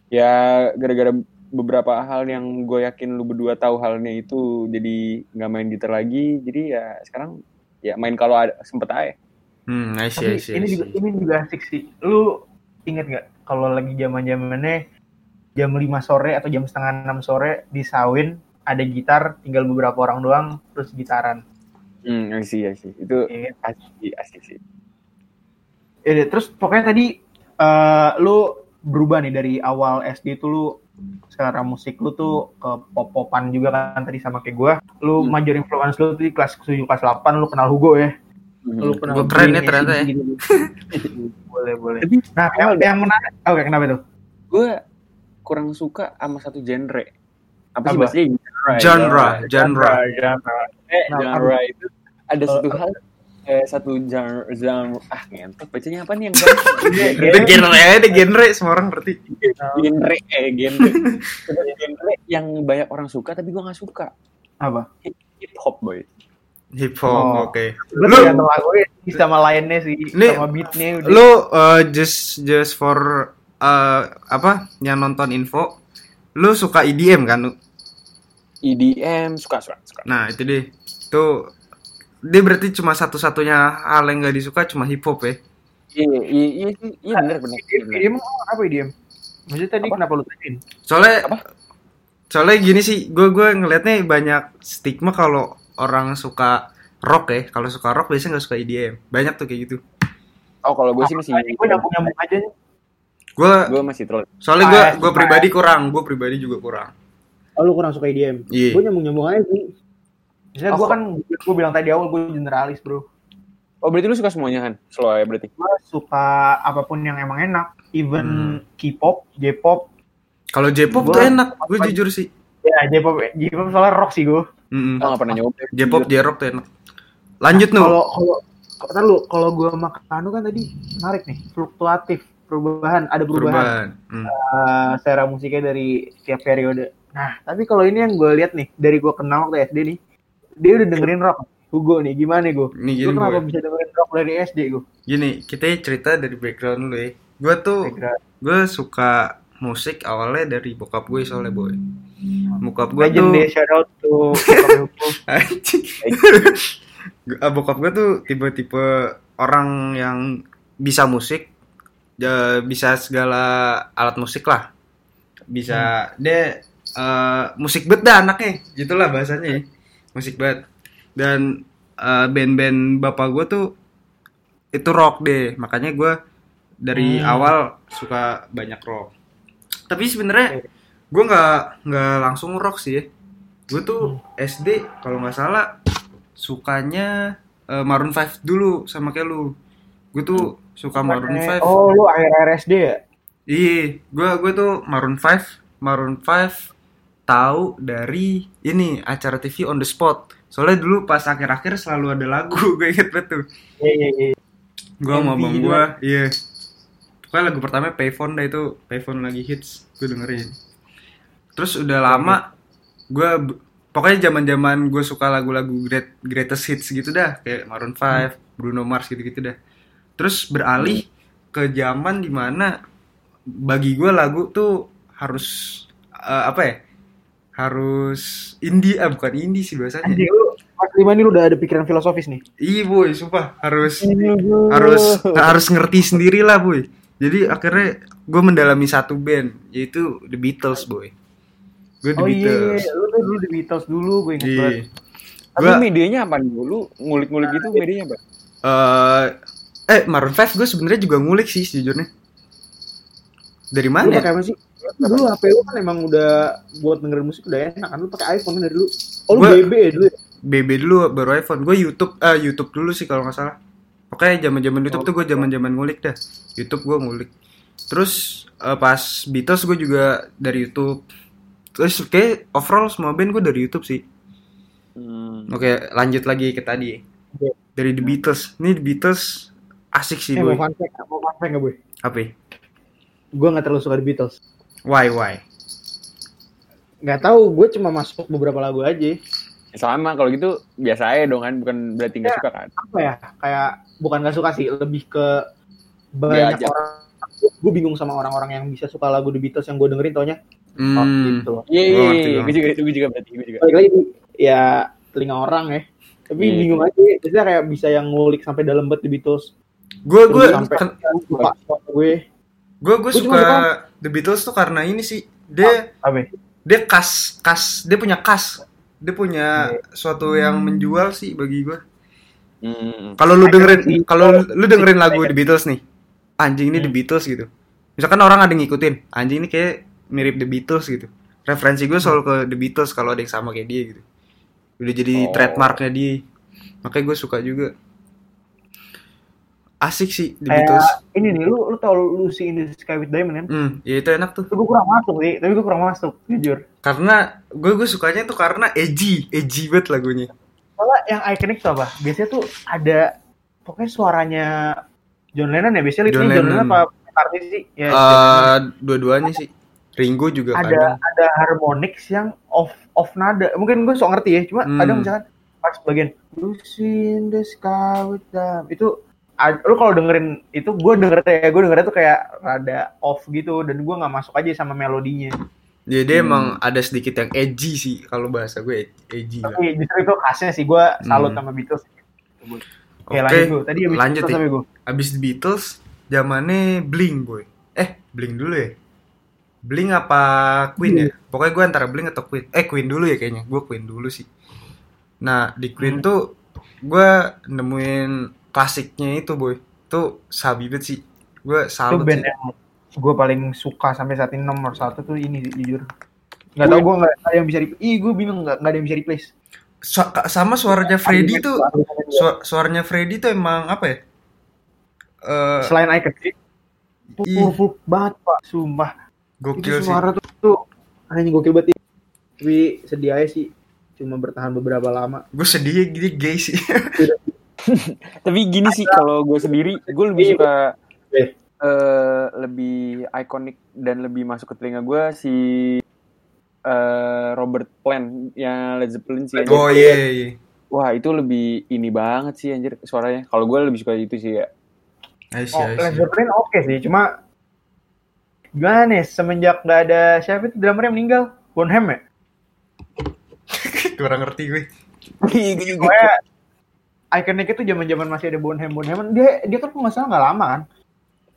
Ya gara-gara beberapa hal yang gue yakin lu berdua tahu halnya itu jadi nggak main gitar lagi. Jadi ya sekarang ya main kalau ada sempet aja. Hmm I see, Tapi I see, I ini see. juga ini juga asik sih. Lu inget nggak kalau lagi zaman zamannya jam 5 sore atau jam setengah 6 sore di sawin ada gitar tinggal beberapa orang doang terus gitaran. Hmm, I see, I see. Itu Iya. asik sih, asik sih. Eh, terus pokoknya tadi eh, lu berubah nih dari awal SD tuh lu selera musik lu tuh ke pop-popan juga kan tadi sama kayak gua. Lu Hmm. major influence lu tuh di kelas 7 kelas 8 lu kenal Hugo ya. Lu Hmm. Hugo keren ya ternyata ya. gitu. boleh, boleh. Tapi Nah, yang, yang menarik, oke kenapa tuh? gue kurang suka sama satu genre. Apa sih bahasanya? genre genre genre. Eh, Nah, genre itu ada Eh, satu hal eh satu genre, genre ah ngentot bacanya apa nih yang itu genre ya itu genre semua orang ngerti genre eh genre genre yang banyak orang suka tapi gue nggak suka Apa? hip hop boy hip hop Oh. oke Lu Lu- tergantung sama lainnya sih, Ini- sama beatnya udah. lu uh, just just for uh, apa yang nonton info lu suka EDM kan? EDM E suka suka suka nah itu deh tuh dia berarti cuma satu-satunya hal yang gak disuka cuma hip hop ya iya iya iya iya, iya bener bener, IDM, bener. IDM apa IDM? Maksudnya tadi Apa? kenapa lu tanyain? soalnya Apa? soalnya gini sih gue gue ngelihatnya banyak stigma kalau orang suka rock ya kalau suka rock biasanya nggak suka EDM banyak tuh kayak gitu oh kalau gue sih masih Gue nyambung-nyambung aja nih. gue gue masih troll soalnya Ah, gue ya, gue pribadi kurang gue pribadi juga kurang Oh lu kurang suka IDM? Iya. Gue nyambung-nyambung aja sih. Misalnya Oh, gue kan, gue bilang tadi awal gue generalis bro. oh berarti lu suka semuanya kan slow ya berarti Gue suka apa pun yang emang enak. Even K-pop, J-pop. kalau J-pop tuh enak gue jujur sih Ya J-pop, J-pop soalnya rock sih gue. Nggak pernah nyoba J-pop J-rock tuh enak lanjut nu Kalau kalau Kata lu, kalau gue sama Kanu kan tadi menarik nih, fluktuatif, perubahan, ada perubahan. perubahan Hmm. uh, selera musiknya dari setiap periode. Nah, tapi kalau ini yang gue lihat nih, dari gue kenal waktu SD nih, dia udah dengerin rock. Hugo nih, gimana gue? Nih Gue gini kenapa gue. bisa dengerin rock dari SD gue? Gini, kita cerita dari background dulu ya. Gue tuh gue suka musik awalnya dari bokap gue soalnya boy. Bokap gue tuh deh, shout out to bokap gue tuh tipe-tipe orang yang bisa musik, bisa segala alat musik lah. Bisa dia eh, musik bet dah anaknya, gitulah bahasanya. ya. Musik bet. Dan eh, band-band bapak gue tuh itu rock deh, makanya gue dari Hmm. awal suka banyak rock. Tapi sebenarnya gue nggak nggak langsung rock sih ya. Gue tuh SD kalau nggak salah sukanya eh, Maroon 5 dulu sama kayak lu. Gue tuh suka Maroon 5. Oh, lu akhir-akhir SD ya? Iya, gue gue tuh Maroon 5, Maroon 5 tahu dari ini acara TV on the spot. Soalnya dulu pas akhir-akhir selalu ada lagu, gue inget banget tuh. Iya, iya, iya. Gue sama MV abang gitu gue, iya. Pokoknya lagu pertama Payphone dah itu, Payphone lagi hits, gue dengerin. Terus udah lama, gue pokoknya zaman-zaman gue suka lagu-lagu great, greatest hits gitu dah, kayak Maroon 5, Bruno Mars gitu-gitu dah. Terus beralih ke zaman di mana bagi gue lagu tuh harus eh, apa ya? Harus indie, ah bukan indie sih bahasanya. Anjing, lu lima ini lu udah ada pikiran filosofis nih. Iya boy, sumpah harus harus harus ngerti sendiri lah boy jadi akhirnya gue mendalami satu band yaitu The Beatles boy gue The Oh iya, Beatles iya, lu tuh dulu The Beatles dulu, gue inget iya banget. Tapi Gua- medianya apa nih? Lu ngulik-ngulik gitu medianya apa? eh eh Maroon 5 gue sebenarnya juga ngulik sih sejujurnya dari Lu mana ya? pakai apa sih? Dulu HP lu kan emang udah buat dengerin musik udah enak kan lu pakai iPhone kan dari dulu. Oh lu Gua- BB ya dulu ya? BB dulu baru iPhone gue YouTube ah YouTube dulu sih kalau nggak salah Pokoknya zaman zaman YouTube tuh gue zaman zaman ngulik dah YouTube gue ngulik terus eh, pas Beatles gue juga dari YouTube terus kayak overall semua band gue dari YouTube sih Hmm. Oke, lanjut lagi ke tadi. Oke. Dari The Beatles. Ini The Beatles asik sih, Eh, mau boy. fun fact, mau fun fact gak, Boy? Apa? ya? Gue gak terlalu suka The Beatles. Why, why? Gak tahu, gue cuma masuk beberapa lagu aja. Sama kalau gitu biasa aja dong kan, bukan berarti nggak Ya. suka kan? Apa ya? Kayak bukan gak suka sih, lebih ke banyak Diajak. orang. Gue bingung sama orang-orang yang bisa suka lagu The Beatles yang gue dengerin taunya Hmm, oh, gitu. Iya, Oh, iya, ngerti iya. gua. Gue juga, gue juga berarti, gue juga. Balik lagi ya telinga orang ya. Tapi Iya. bingung aja, biasanya kayak bisa yang ngulik sampai dalam banget The Beatles. gue gue sampai kan- suka gue. gue gue suka suka- The Beatles tuh karena ini sih. Dia Apa? dia kas kas dia punya kas. Dia punya Iya. suatu yang menjual sih bagi gue. Hmm. Kalau lu dengerin kalau lu dengerin lagu The Beatles nih. Anjing ini The Beatles gitu. Misalkan orang ada ngikutin, anjing ini kayak mirip The Beatles gitu. Referensi gue selalu ke The Beatles kalau ada yang sama kayak dia gitu. Udah jadi Oh. trademarknya dia. Makanya gue suka juga. Asik sih The Kayak Beatles. ini nih, lu lu tau Lucy in the Sky with Diamond kan? Hmm, ya itu enak tuh. Gue kurang masuk sih, tapi gue kurang masuk, jujur. Karena gue gue sukanya tuh karena edgy, edgy banget lagunya. Soalnya yang ikonik tuh apa? Biasanya tuh ada pokoknya suaranya John Lennon ya, biasanya John John, John Lennon Lennon. apa McCartney sih? Ya, Lennon. dua-duanya sih. Ringo juga ada kadang. ada harmonix yang off off nada. Mungkin gue sok ngerti ya, cuma Hmm. ada misalkan pas bagian Lucy in the Sky with Diamond itu lu kalau dengerin itu gue denger ya gue denger tuh kayak rada off gitu dan gue nggak masuk aja sama melodinya Jadi dia Hmm. emang ada sedikit yang edgy sih kalau bahasa gue edgy lah. tapi justru itu khasnya sih gue salut Hmm. sama Beatles Oke, Oke, lanjut gue. Tadi abis lanjut Beatles ya. gue. Abis Beatles, zamannya Blink boy. Eh, Blink dulu ya. Blink apa Queen ya? Pokoknya gue antara Blink atau Queen. Eh, Queen dulu ya kayaknya. Gue Queen dulu sih. Nah, di Queen Hmm. tuh gue nemuin klasiknya itu boy. Tuh sabi banget sih. Gue Itu salut band sih. yang gue paling suka sampai saat ini nomor satu tuh ini jujur. Gak tau gue gak ada yang bisa replace. Ih gue bingung gak, gak ada yang bisa replace. Su- sama suaranya Freddy tuh, su- suaranya Freddy tuh emang apa ya? Eh, Selain icon sih. Powerful banget pak, sumpah. gokil itu sih. suara tuh, tuh hanya gokil banget. Tapi sedih aja sih. Cuma bertahan beberapa lama. Gue sedih gini gay sih. Tapi gini sih kalau gue sendiri, gue lebih Iya. suka Eh. eh, lebih ikonik dan lebih masuk ke telinga gue si eh, Robert Plant yang Led Zeppelin sih. anjir. Oh iya iya. Wah itu lebih ini banget sih anjir suaranya. Kalau gue lebih suka itu sih ya. I see, Oh, I Led. Zeppelin oke sih, cuma gimana nih semenjak gak ada siapa itu drummer yang meninggal, Bonham ya? Kurang ngerti gue. Pokoknya ikonik itu zaman-zaman masih ada Bonham Bonham dia dia kan nggak salah nggak lama kan.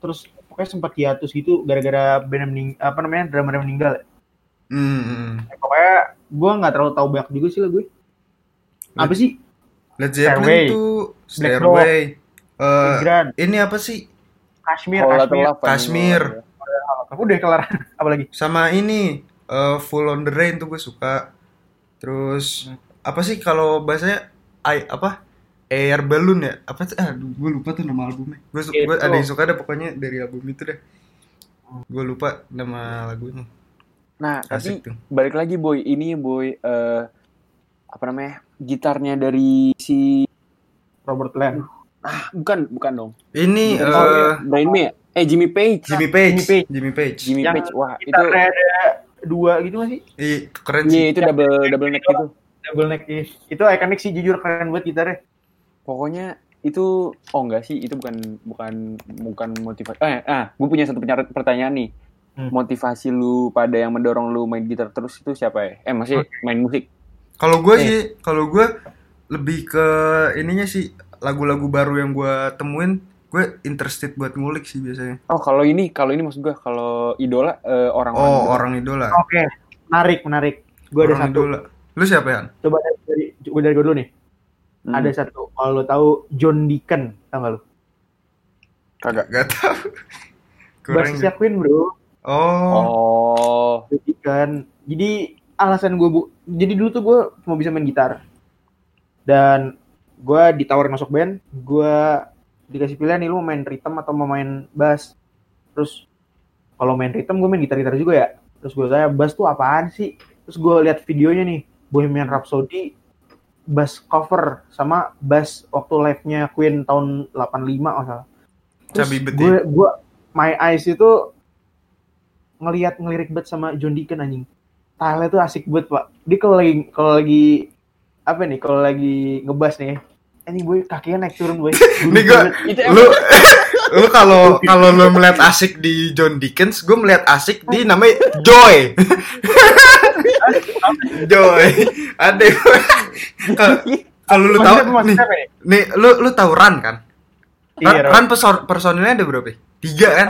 Terus pokoknya sempat hiatus gitu gara-gara band mening- apa namanya yang meninggal. Hmm, hmm. Pokoknya gue nggak terlalu tahu banyak juga sih lah gue. Apa sih? Led Stairway. Zeppelin tuh Stairway. Eh, Grand, ini apa sih? Kashmir, Lotta Kashmir. Love, Kashmir. Udah kelar. apa lagi? Sama ini eh, Full on the Rain tuh gue suka. Terus Hmm. apa sih kalau bahasanya I, apa? Air Balloon ya? Apa sih? Ah, gue lupa tuh nama albumnya. Gue su- gue Itu. ada yang suka deh pokoknya dari album itu deh. Gue lupa nama lagunya. Nah tapi Asik tuh. balik lagi boy, ini boy eh, apa namanya gitarnya dari si Robert Plant. ah bukan bukan dong. Ini Bukan, eh, Brian May? Eh Jimmy Page. Jimmy Page. Jimmy Page. Jimmy Page. Jimmy Yang Page. Wah itu ada dua gitu gak sih? Iya, keren Iya sih. itu double double neck gitu. Double neck iya. Itu ikonik sih jujur keren buat gitarnya. Pokoknya itu oh enggak sih itu bukan bukan bukan motivasi. Eh ah gue punya satu pertanyaan nih. Hmm. Motivasi lu pada yang mendorong lu main gitar terus itu siapa ya? Eh masih main musik. Kalau gue Eh. sih, kalau gue lebih ke ininya sih lagu-lagu baru yang gue temuin, gue interested buat ngulik sih biasanya. Oh kalau ini kalau ini maksud gue kalau idola eh, orang Oh, orang idola. Oke, menarik, menarik. Gue ada orang satu. idola. Lu siapa ya? Coba dari, dari gue dari gue dulu nih. Hmm, Ada satu. Kalau lo tahu John Deacon, tau gak lo? kagak. Gak tau. Basisnya Queen bro. Oh, Oh John Deacon. Jadi alasan gue bu, jadi dulu tuh gue mau bisa main gitar. Dan gue ditawarin masuk band, gue dikasih pilihan nih lu mau main rhythm atau mau main bass. Terus kalau main rhythm gue main gitar-gitar juga ya. Terus gue tanya bass tuh apaan sih? Terus gue lihat videonya nih, Bohemian Rhapsody bass cover sama bass waktu live-nya Queen tahun 85 kalau salah. Terus gue gue my eyes itu ngelihat ngelirik banget sama John Deacon anjing. Style tuh asik banget pak. Dia kalau lagi kalau lagi apa nih kalau lagi ngebas nih, ini boy kakinya naik turun. Nih gua- itu lu lu kalau kalau lu melihat asik di John Dickens, gue melihat asik di namanya Joy. Joy. Ada kalau lu tahu nih, nih lu lu tahu Ran kan? Iya, Ran, Ran person- personilnya ada berapa? Tiga kan?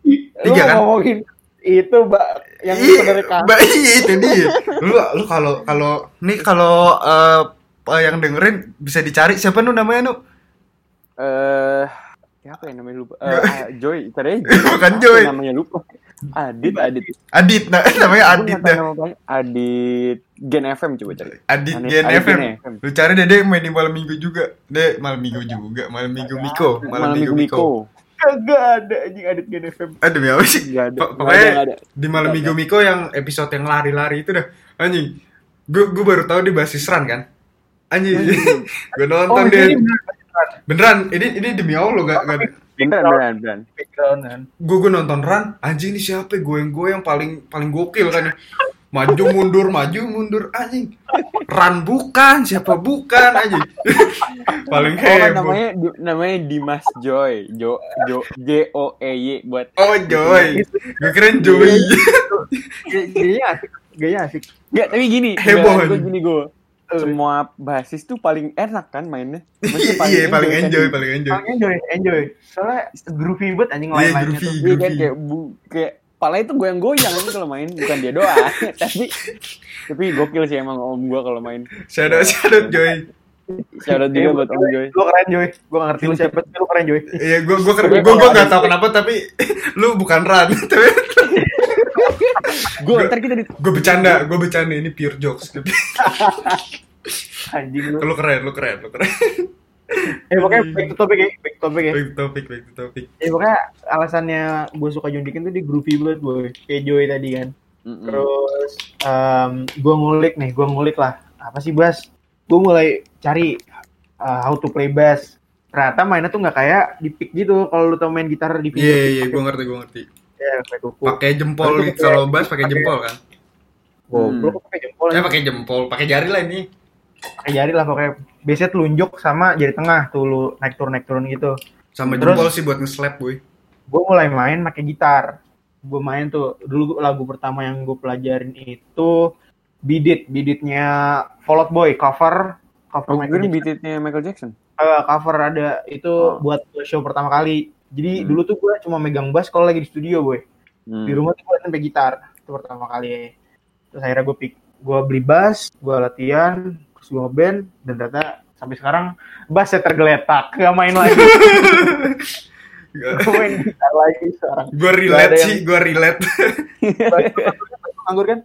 Tiga, Tiga kan? ngomongin itu mbak yang Iya, kan. Mbak, iya, itu dia. Lu lu kalau kalau nih kalau eh, yang dengerin bisa dicari siapa nu namanya nu? eh siapa yang namanya lupa? Eh, ah, Joy, tadi Bukan Joy. namanya lupa. Adit, Adit. Adit, nah, namanya Adit dah. Adit Gen FM coba cari. Adit Adit- Gen Adit FM. Gen FM. Lu cari deh dia main di malam minggu juga. Deh malam minggu juga, malam minggu Miko, malam, minggu Miko. Kagak ada anjing adit Gen FM. Aduh apa sih? Gak ada. Pokoknya ada, di malam minggu Miko yang episode yang lari-lari itu dah. Anjing. Gue gue baru tahu di basis Ran kan. Anjing. gue nonton Oh, dia. Beneran, ini ini demi Allah gak, gak Background kan. gue gue nonton Ran anjing ini siapa gue yang gue yang paling paling gokil kan ya. maju mundur maju mundur anjing Ran bukan siapa bukan anjing paling Oh heboh namanya di- namanya Dimas Joy. Jo Jo J O E Y buat oh Joy gue keren Joy Gayanya asik, gayanya asik. Enggak, tapi gini, Heboh, gue gini gue. Semua basis tuh paling enak kan mainnya. Iya paling kan. enjoy paling enjoy Paling enjoy, enjoy. Soalnya groovy banget anjing Iya, lain-lainnya groovy. tuh. Iya kayak bu, kayak pala itu goyang-goyang kan kalau main bukan dia doang tapi tapi gokil sih emang om gua kalau main shout out Joy out juga buat om Joy Lu keren Joy. Gua gak ngerti lu siapa, tapi lu keren Joy. iya gue gue gue gue gak tau kenapa tapi lu bukan Ran tapi gua ntar kita di gue bercanda gue bercanda ini pure jokes Anjing lu. lu keren lu keren lu keren Eh pokoknya back to topic ya, back to topic ya. back to topic back to topic Eh pokoknya alasannya gue suka John Deacon tuh di groovy banget boy. Kayak Joy tadi kan. Mm-mm. Terus um, gue ngulik nih, gue ngulik lah. Apa sih Bas? Gue mulai cari uh, how to play bass. Ternyata mainnya tuh nggak kayak di pick gitu. Kalau lu tau main gitar di pick. Iya iya gue ngerti gue ngerti. Ya, kuku. Pakai jempol gitu kalau bass pakai jempol kan. Goblok kok pakai jempol. Eh pakai jempol, pakai jari lah ini. Pakai jari lah pokoknya. Biasanya telunjuk sama jari tengah tuh lu naik turun naik turun gitu. Sama Terus- jempol sih buat nge-slap boy. gue mulai main pakai gitar gue main tuh dulu lagu pertama yang gue pelajarin itu Bidit Biditnya Fall Out Boy cover cover Oh, Michael Jackson. beatitnya Michael Jackson. Eh, cover ada itu Oh. buat show pertama kali jadi Hmm. dulu tuh gue cuma megang bass kalau lagi di studio boy Hmm. di rumah tuh gue sampai gitar itu pertama kali terus akhirnya gue pick gue beli bass gue latihan gue band dan ternyata sampai sekarang bassnya tergeletak gak main lagi. Gue main gitar lagi sekarang. Gue Nggak relate sih, gue relate. nganggur kan?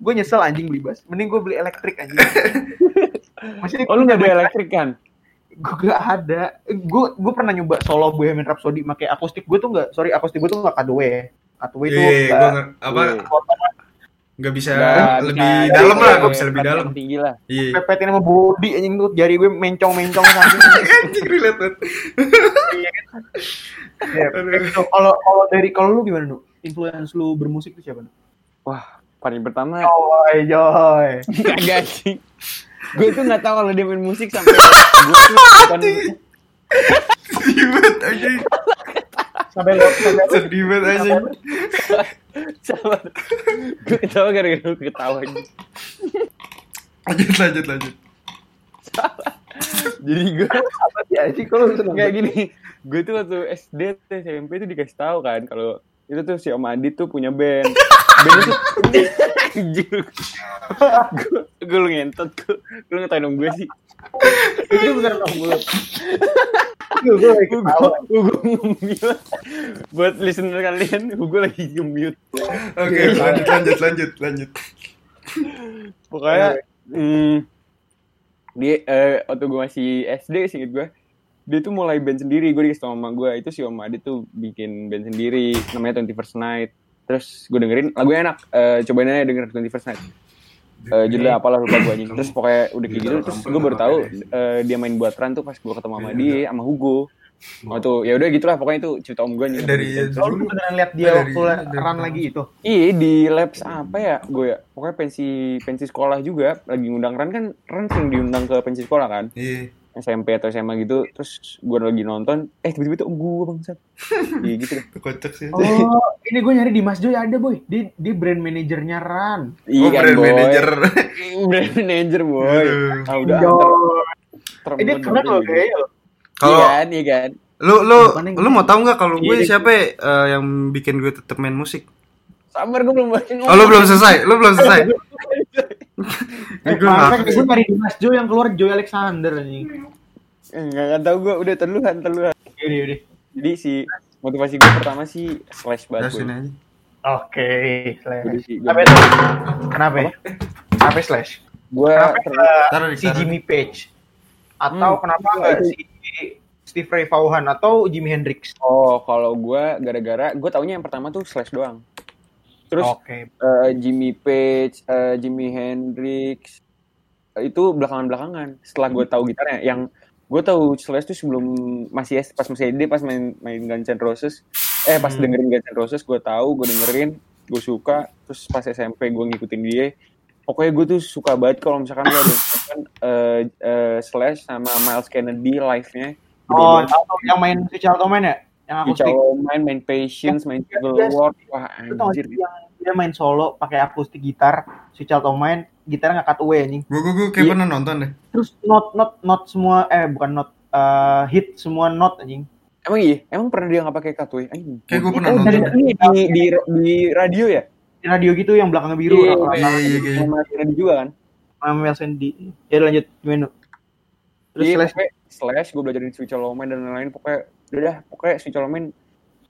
Gue nyesel anjing beli bass. Mending gue beli elektrik anjing Maksudnya Oh lu nggak ada elektrik kan? gue gak ada. Gue gue pernah nyoba solo Bohemian Rhapsody pakai akustik. Gue tuh nggak sorry akustik gue tuh nggak Iya, nggak- gue nggak apa. Nggak bisa Nggak lebih bisa- dalam lah, nggak nggak bisa lebih dalam. Tinggi lah. Iya. pepetin sama body anjing tuh jari gue mencong mencong Anjing relate. Ya, gitu. kalau kalau dari kalau lu gimana nu influence lu bermusik tuh siapa nu Wah, paling pertama Joy Joy kagak sih. Gue tuh nggak tahu kalau dia main musik sampai gue tuh bukan Sedih banget anjing. sampai Sedih banget anjing. sabar. Gue ketawa gara-gara lu ketawa aja. Lanjut lanjut lanjut. Jadi gue apa sih anjing kalau kayak gini. Gue tuh waktu SD tuh SMP tuh dikasih tahu kan kalau itu tuh si Om Adit tuh punya band. Band itu anjir. Gue gue lu ngentot gue. Lu ngatain dong gue sih. Itu gue gue lagi Hugo, Hugo nge-mute. Buat listener kalian, Hugo lagi nge-mute. Oke, lanjut lanjut lanjut lanjut. Pokoknya, hmm, dia eh, waktu gue masih SD, singkat gue, dia tuh mulai band sendiri. Gue dikasih tau sama gue, itu si Om Adit tuh bikin band sendiri, namanya 21st Night. Terus gue dengerin, lagunya enak. Eh, cobain aja denger 21st Night. Eh, judulnya apalah lupa gue anjing. Terus pokoknya udah kayak gitu, terus gue baru tahu eh, dia main buat run tuh pas gue ketemu sama dia, sama Hugo. Oh tuh, ya udah gitulah pokoknya itu cerita om gue nih. Dari Oh, lu beneran lihat dia waktu run lagi itu Iya di labs apa ya gue ya pokoknya pensi pensi sekolah juga lagi ngundang Ran kan Ran sering diundang ke pensi sekolah kan Iya. SMP atau SMA gitu terus gue lagi nonton eh tiba-tiba tuh gue bangsat iya gitu deh kocak sih. Oh, ini gue nyari di Mas Joy ada boy. Dia dia brand manajernya Ran. iya Oh, kan brand boy manager. brand manager boy ah udah Eh, dia keren loh kayaknya kalau Kalau kan iya kan lu lu lu mau tahu nggak kalau gue Iya, siapa ya, eh, yang bikin gue tetap main musik? sabar gue belum baca Oh, lu belum selesai. Lu belum selesai. Eh, gue nggak gue nyari di Mas Joy yang keluar Joy Alexander anjing. Enggak enggak tahu gue udah terluhan terluhan yaudah. jadi si motivasi gue pertama sih slash aja. Oke, slash. Jadi si Apa itu? Kenapa ya? Kenapa slash? gue Kenapa nggak si. Jimmy Page? Atau Hmm, kenapa nggak si Steve Ray Vaughan atau Jimi Hendrix? Oh, kalau gue gara-gara gue taunya yang pertama tuh Slash doang. Terus Oke. eh, Jimmy Page, eh, Jimi Hendrix eh, itu belakangan-belakangan. Setelah gue tahu gitarnya, yang gue tahu Slash tuh sebelum masih pas masih SD pas main main Guns N' Roses. Eh pas Hmm. dengerin Guns N' Roses gue tahu, gue dengerin, gue suka. Terus pas SMP gue ngikutin dia. Pokoknya gue tuh suka banget kalau misalkan lo ada eh, eh, Slash sama Miles Kennedy live-nya. Oh, atau yang main si Charlton main ya? Yang Di akustik. main, main Patience, main Civil Yes. War, wah anjir. yang dia main solo pakai akustik gitar, si Charlton main gitarnya nggak cut away anjing. Gue gue gue kayak Iya. pernah nonton deh. Terus not not not semua eh bukan not eh, hit semua not anjing. Emang iya? Emang pernah dia nggak pakai cutaway? Anjing. Kayak gue pernah nonton. dari- Ini di, di, di radio ya? Di radio gitu yang belakangnya biru. Iya, iya, iya, iya. Sama radio juga kan? Sama Mel Sandy. Ya lanjut gimana? Terus Iya, slash slash, gue belajar di Switch Lomen dan lain-lain. Pokoknya, udah dah, pokoknya Switch Lomen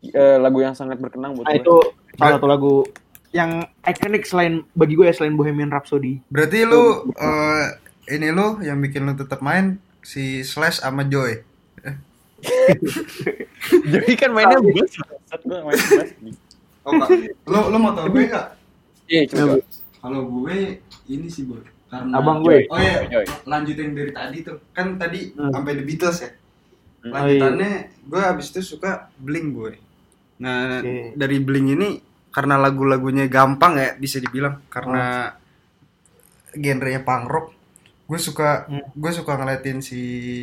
eh, lagu yang sangat berkenang buat nah, gue. itu salah satu lagu yang ikonik selain bagi gue ya selain Bohemian Rhapsody. Berarti lu eh, ini lu yang bikin lu tetap main si Slash sama Joy. Jadi kan mainnya bass. Saat gue main bass. Oh, enggak. lu lu mau tau gue enggak? Iya, coba. Kalau gue ini sih, Boy. Karena Abang gue. Oh iya, Joy. lanjutin dari tadi tuh. Kan tadi Hmm. sampai The Beatles ya. Hmm. Lanjutannya gue abis itu suka Blink boy. Nah Oke. dari Blink ini karena lagu-lagunya gampang ya bisa dibilang karena genrenya punk rock. Gue suka Hmm. gue suka ngeliatin si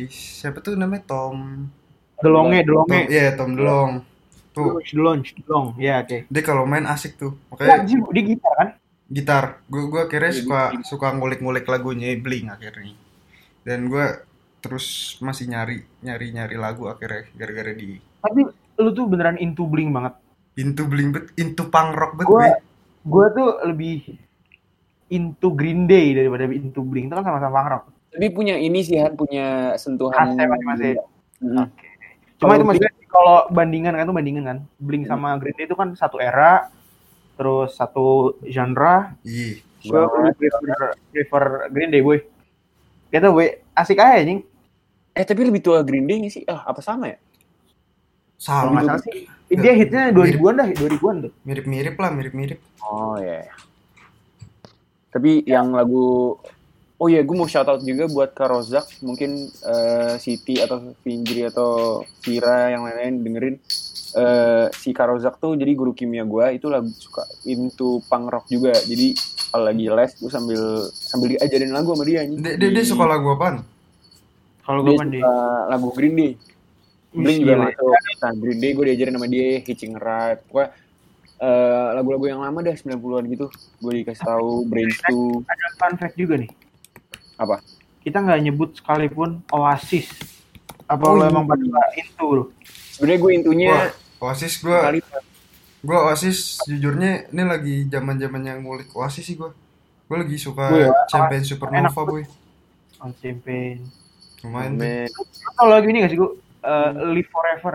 siapa tuh namanya Tom Delonge, delonge. iya Tom DeLonge tuh Delonge, delong. Ya, oke. dia kalau main asik tuh Ya, makanya anjing, dia gitar kan? gitar gue gue akhirnya Iya, suka suka ngulik-ngulik lagunya Blink akhirnya dan gue terus masih nyari nyari nyari lagu akhirnya gara-gara di Tapi lu tuh beneran into bling banget. into Blink bet into punk rock bet Gua- Boy. Gue tuh lebih into Green Day daripada into bling. Itu kan sama-sama punk rock. Tapi punya ini sih Han, punya sentuhan. Khasnya masing-masing. Hmm. Cuma Kalau itu maksudnya kalau bandingan kan tuh bandingan kan. Blink sama Green Day itu kan satu era, terus satu genre. Ih, Gue prefer, prefer Green Day boy. Gitu boy, asik aja anjing. Eh tapi lebih tua Green Day nggak sih? Ah apa sama ya? Kalau sama nggak salah sih, dia hitnya 2000-an dah, 2000-an tuh. mirip-mirip lah mirip-mirip Oh ya. Tapi yang lagu Oh iya, gue mau shout out juga buat Kak Rozak, mungkin eh, Siti atau Fingri atau Vira yang lain-lain dengerin eh, si Kak Rozak tuh jadi guru kimia gue itu lagu suka into punk rock juga. Jadi kalau lagi les gue sambil sambil diajarin lagu sama dia. dia, dia, dia suka lagu apaan Kalau gue suka lagu Green Day. Blink juga masuk. Nah, Green Day gue diajarin sama dia, Hitching Ride. Pokoknya eh, lagu-lagu yang lama dah 90-an gitu. Gue dikasih tahu Brains 2. Ada fun fact juga nih. Apa? Kita nggak nyebut sekalipun Oasis. Apa Oh, lo iya. emang pada lo? Sebenarnya gue intunya Wah, Oasis gue kali gue Oasis jujurnya ini lagi zaman zamannya ngulik Oasis sih gue gue lagi suka Gue ya, Champion Supernova boy On Champagne. Lumayan tau lagu ini gak sih gue? Eh, Live Forever.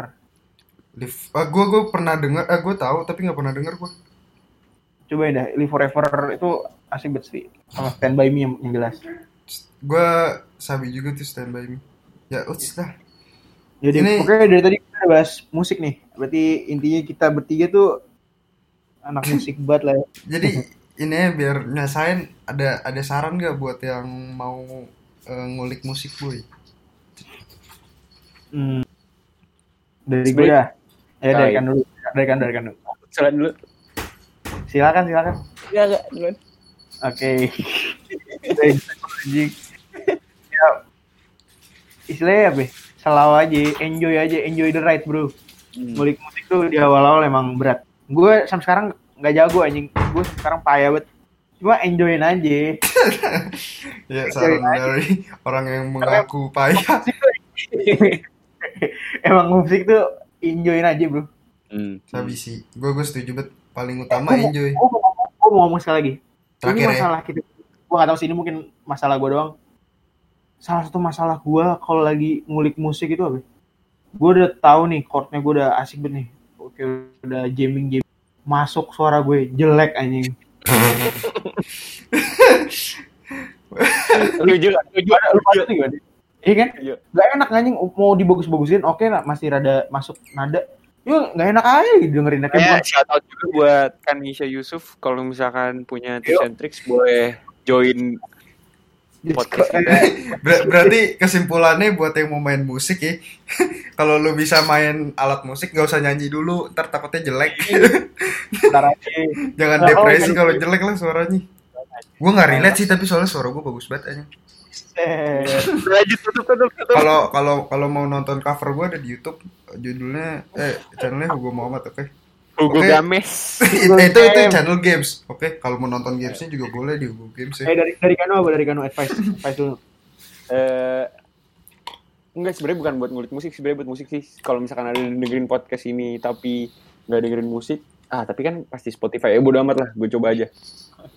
Live ah, gue gue pernah denger ah gue tahu tapi nggak pernah denger gue Cobain dah, Live Forever itu asik banget sih. Sama Stand By Me yang, yang jelas. gue sabi juga tuh Stand By Me ya uts lah Jadi Ini- pokoknya dari tadi kita udah bahas musik nih. Berarti intinya kita bertiga tuh anak musik banget lah ya. jadi ini ya, biar nyasain ada ada saran gak buat yang mau eh, ngulik musik boy Hmm. Dari gue. Ya dari Baik. kan dulu. Dari kan dari kan dulu. Selain dulu. Silakan silakan. Ya enggak, duluan. Oke. Dari anjing. ya. Istilahnya apa? ya? Selalu aja, enjoy aja, enjoy the ride bro. Hmm. Ngulik musik tuh di awal-awal emang berat. Gue sampai sekarang nggak jago anjing. Gue sekarang payah banget. Cuma enjoyin aja. ya saran dari orang yang mengaku payah emang musik tuh enjoyin aja bro. Hmm. sabi sih gue gue setuju bet paling utama Eh, gua mau- enjoy Gue mau, ngomong sekali lagi. Terakhir ini ya. masalah kita. Gue gak tahu sih ini mungkin masalah gue doang. Salah satu masalah gue kalau lagi ngulik musik itu apa? Gue udah tahu nih chordnya gue udah asik banget nih. Oke udah jamming jamming. Masuk suara gue jelek anjing. Lu juga, lu juga. Lu gimana? Iya kan? Iya. Gak enak anjing mau dibagus-bagusin oke lah masih rada masuk nada. Yuk gak enak aja dengerin kayak Kayak bukan shout out juga buat Kanisha Yusuf kalau misalkan punya tips and tricks boleh join podcast. Ber- berarti kesimpulannya buat yang mau main musik ya kalau lu bisa main alat musik gak usah nyanyi dulu ntar takutnya jelek. Ntar aja. jangan Nah, depresi kalau- kalau jelek lah suaranya. Gue nggak relate sih tapi soalnya suara gue bagus banget aja Eh, Lanjut tutup tutup tutup. kalau kalau kalau mau nonton cover gue ada di YouTube judulnya eh channelnya Hugo Muhammad oke Hugo Oke. Games. itu itu itu channel games. Oke kalau mau nonton gamesnya juga boleh di Hugo Games eh ya dari dari Kano apa? Dari Kano advice advice dulu. Eh, enggak sebenarnya bukan buat ngulik musik sebenarnya buat musik sih. Kalau misalkan ada dengerin podcast ini tapi nggak dengerin musik ah tapi kan pasti Spotify. Ya bodo amat lah gue coba aja.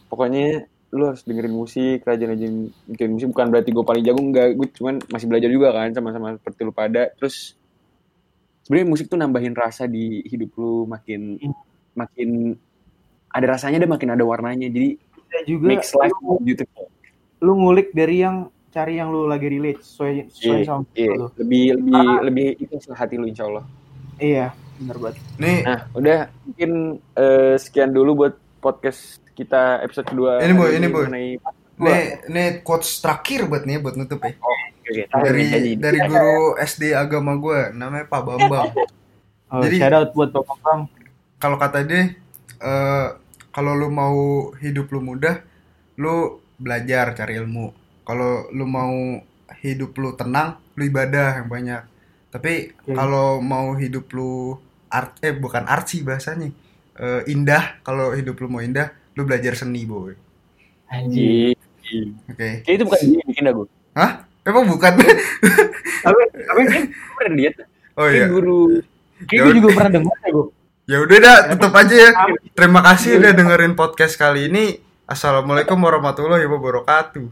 Pokoknya lu harus dengerin musik rajin-rajin bikin musik. Bukan berarti gue paling jago enggak. Gue cuman masih belajar juga kan sama-sama seperti lu pada. Terus sebenarnya musik tuh nambahin rasa di hidup lu makin makin ada rasanya deh makin ada warnanya jadi Bisa juga makes life lu, beautiful lu ngulik dari yang cari yang lu lagi relate sesuai sesuai Iya, sama iya. lu. lebih lebih lebih itu hati lu insya Allah Iya, benar banget. nih Nah, udah mungkin eh, sekian dulu buat podcast kita episode kedua. Ini, Boy, ini, Boy. mengenai Nih, nih quotes terakhir buat nih buat nutup ya. Oke, Dari Jadi- dari guru SD agama gue namanya Pak Bambang. Oh, Jadi- shout out buat Bapak Bang. Kalau kata dia eh, kalau lu mau hidup lu mudah, lu belajar cari ilmu. Kalau lu mau hidup lu tenang, lu ibadah yang banyak. Tapi Oke. kalau mau hidup lu art eh bukan artsy bahasanya. eh, indah, kalau hidup lu mau indah, lu belajar seni, boy. Anjing. Oke. Kayak itu bukan dia bikin dah gue. Hah? Emang bukan? Tapi tapi kan pernah lihat oh iya. guru Kayak gue juga pernah dengar ya, gue. Ya udah dah, tutup aja ya. Terima kasih udah dengerin podcast kali ini. Assalamualaikum warahmatullahi wabarakatuh.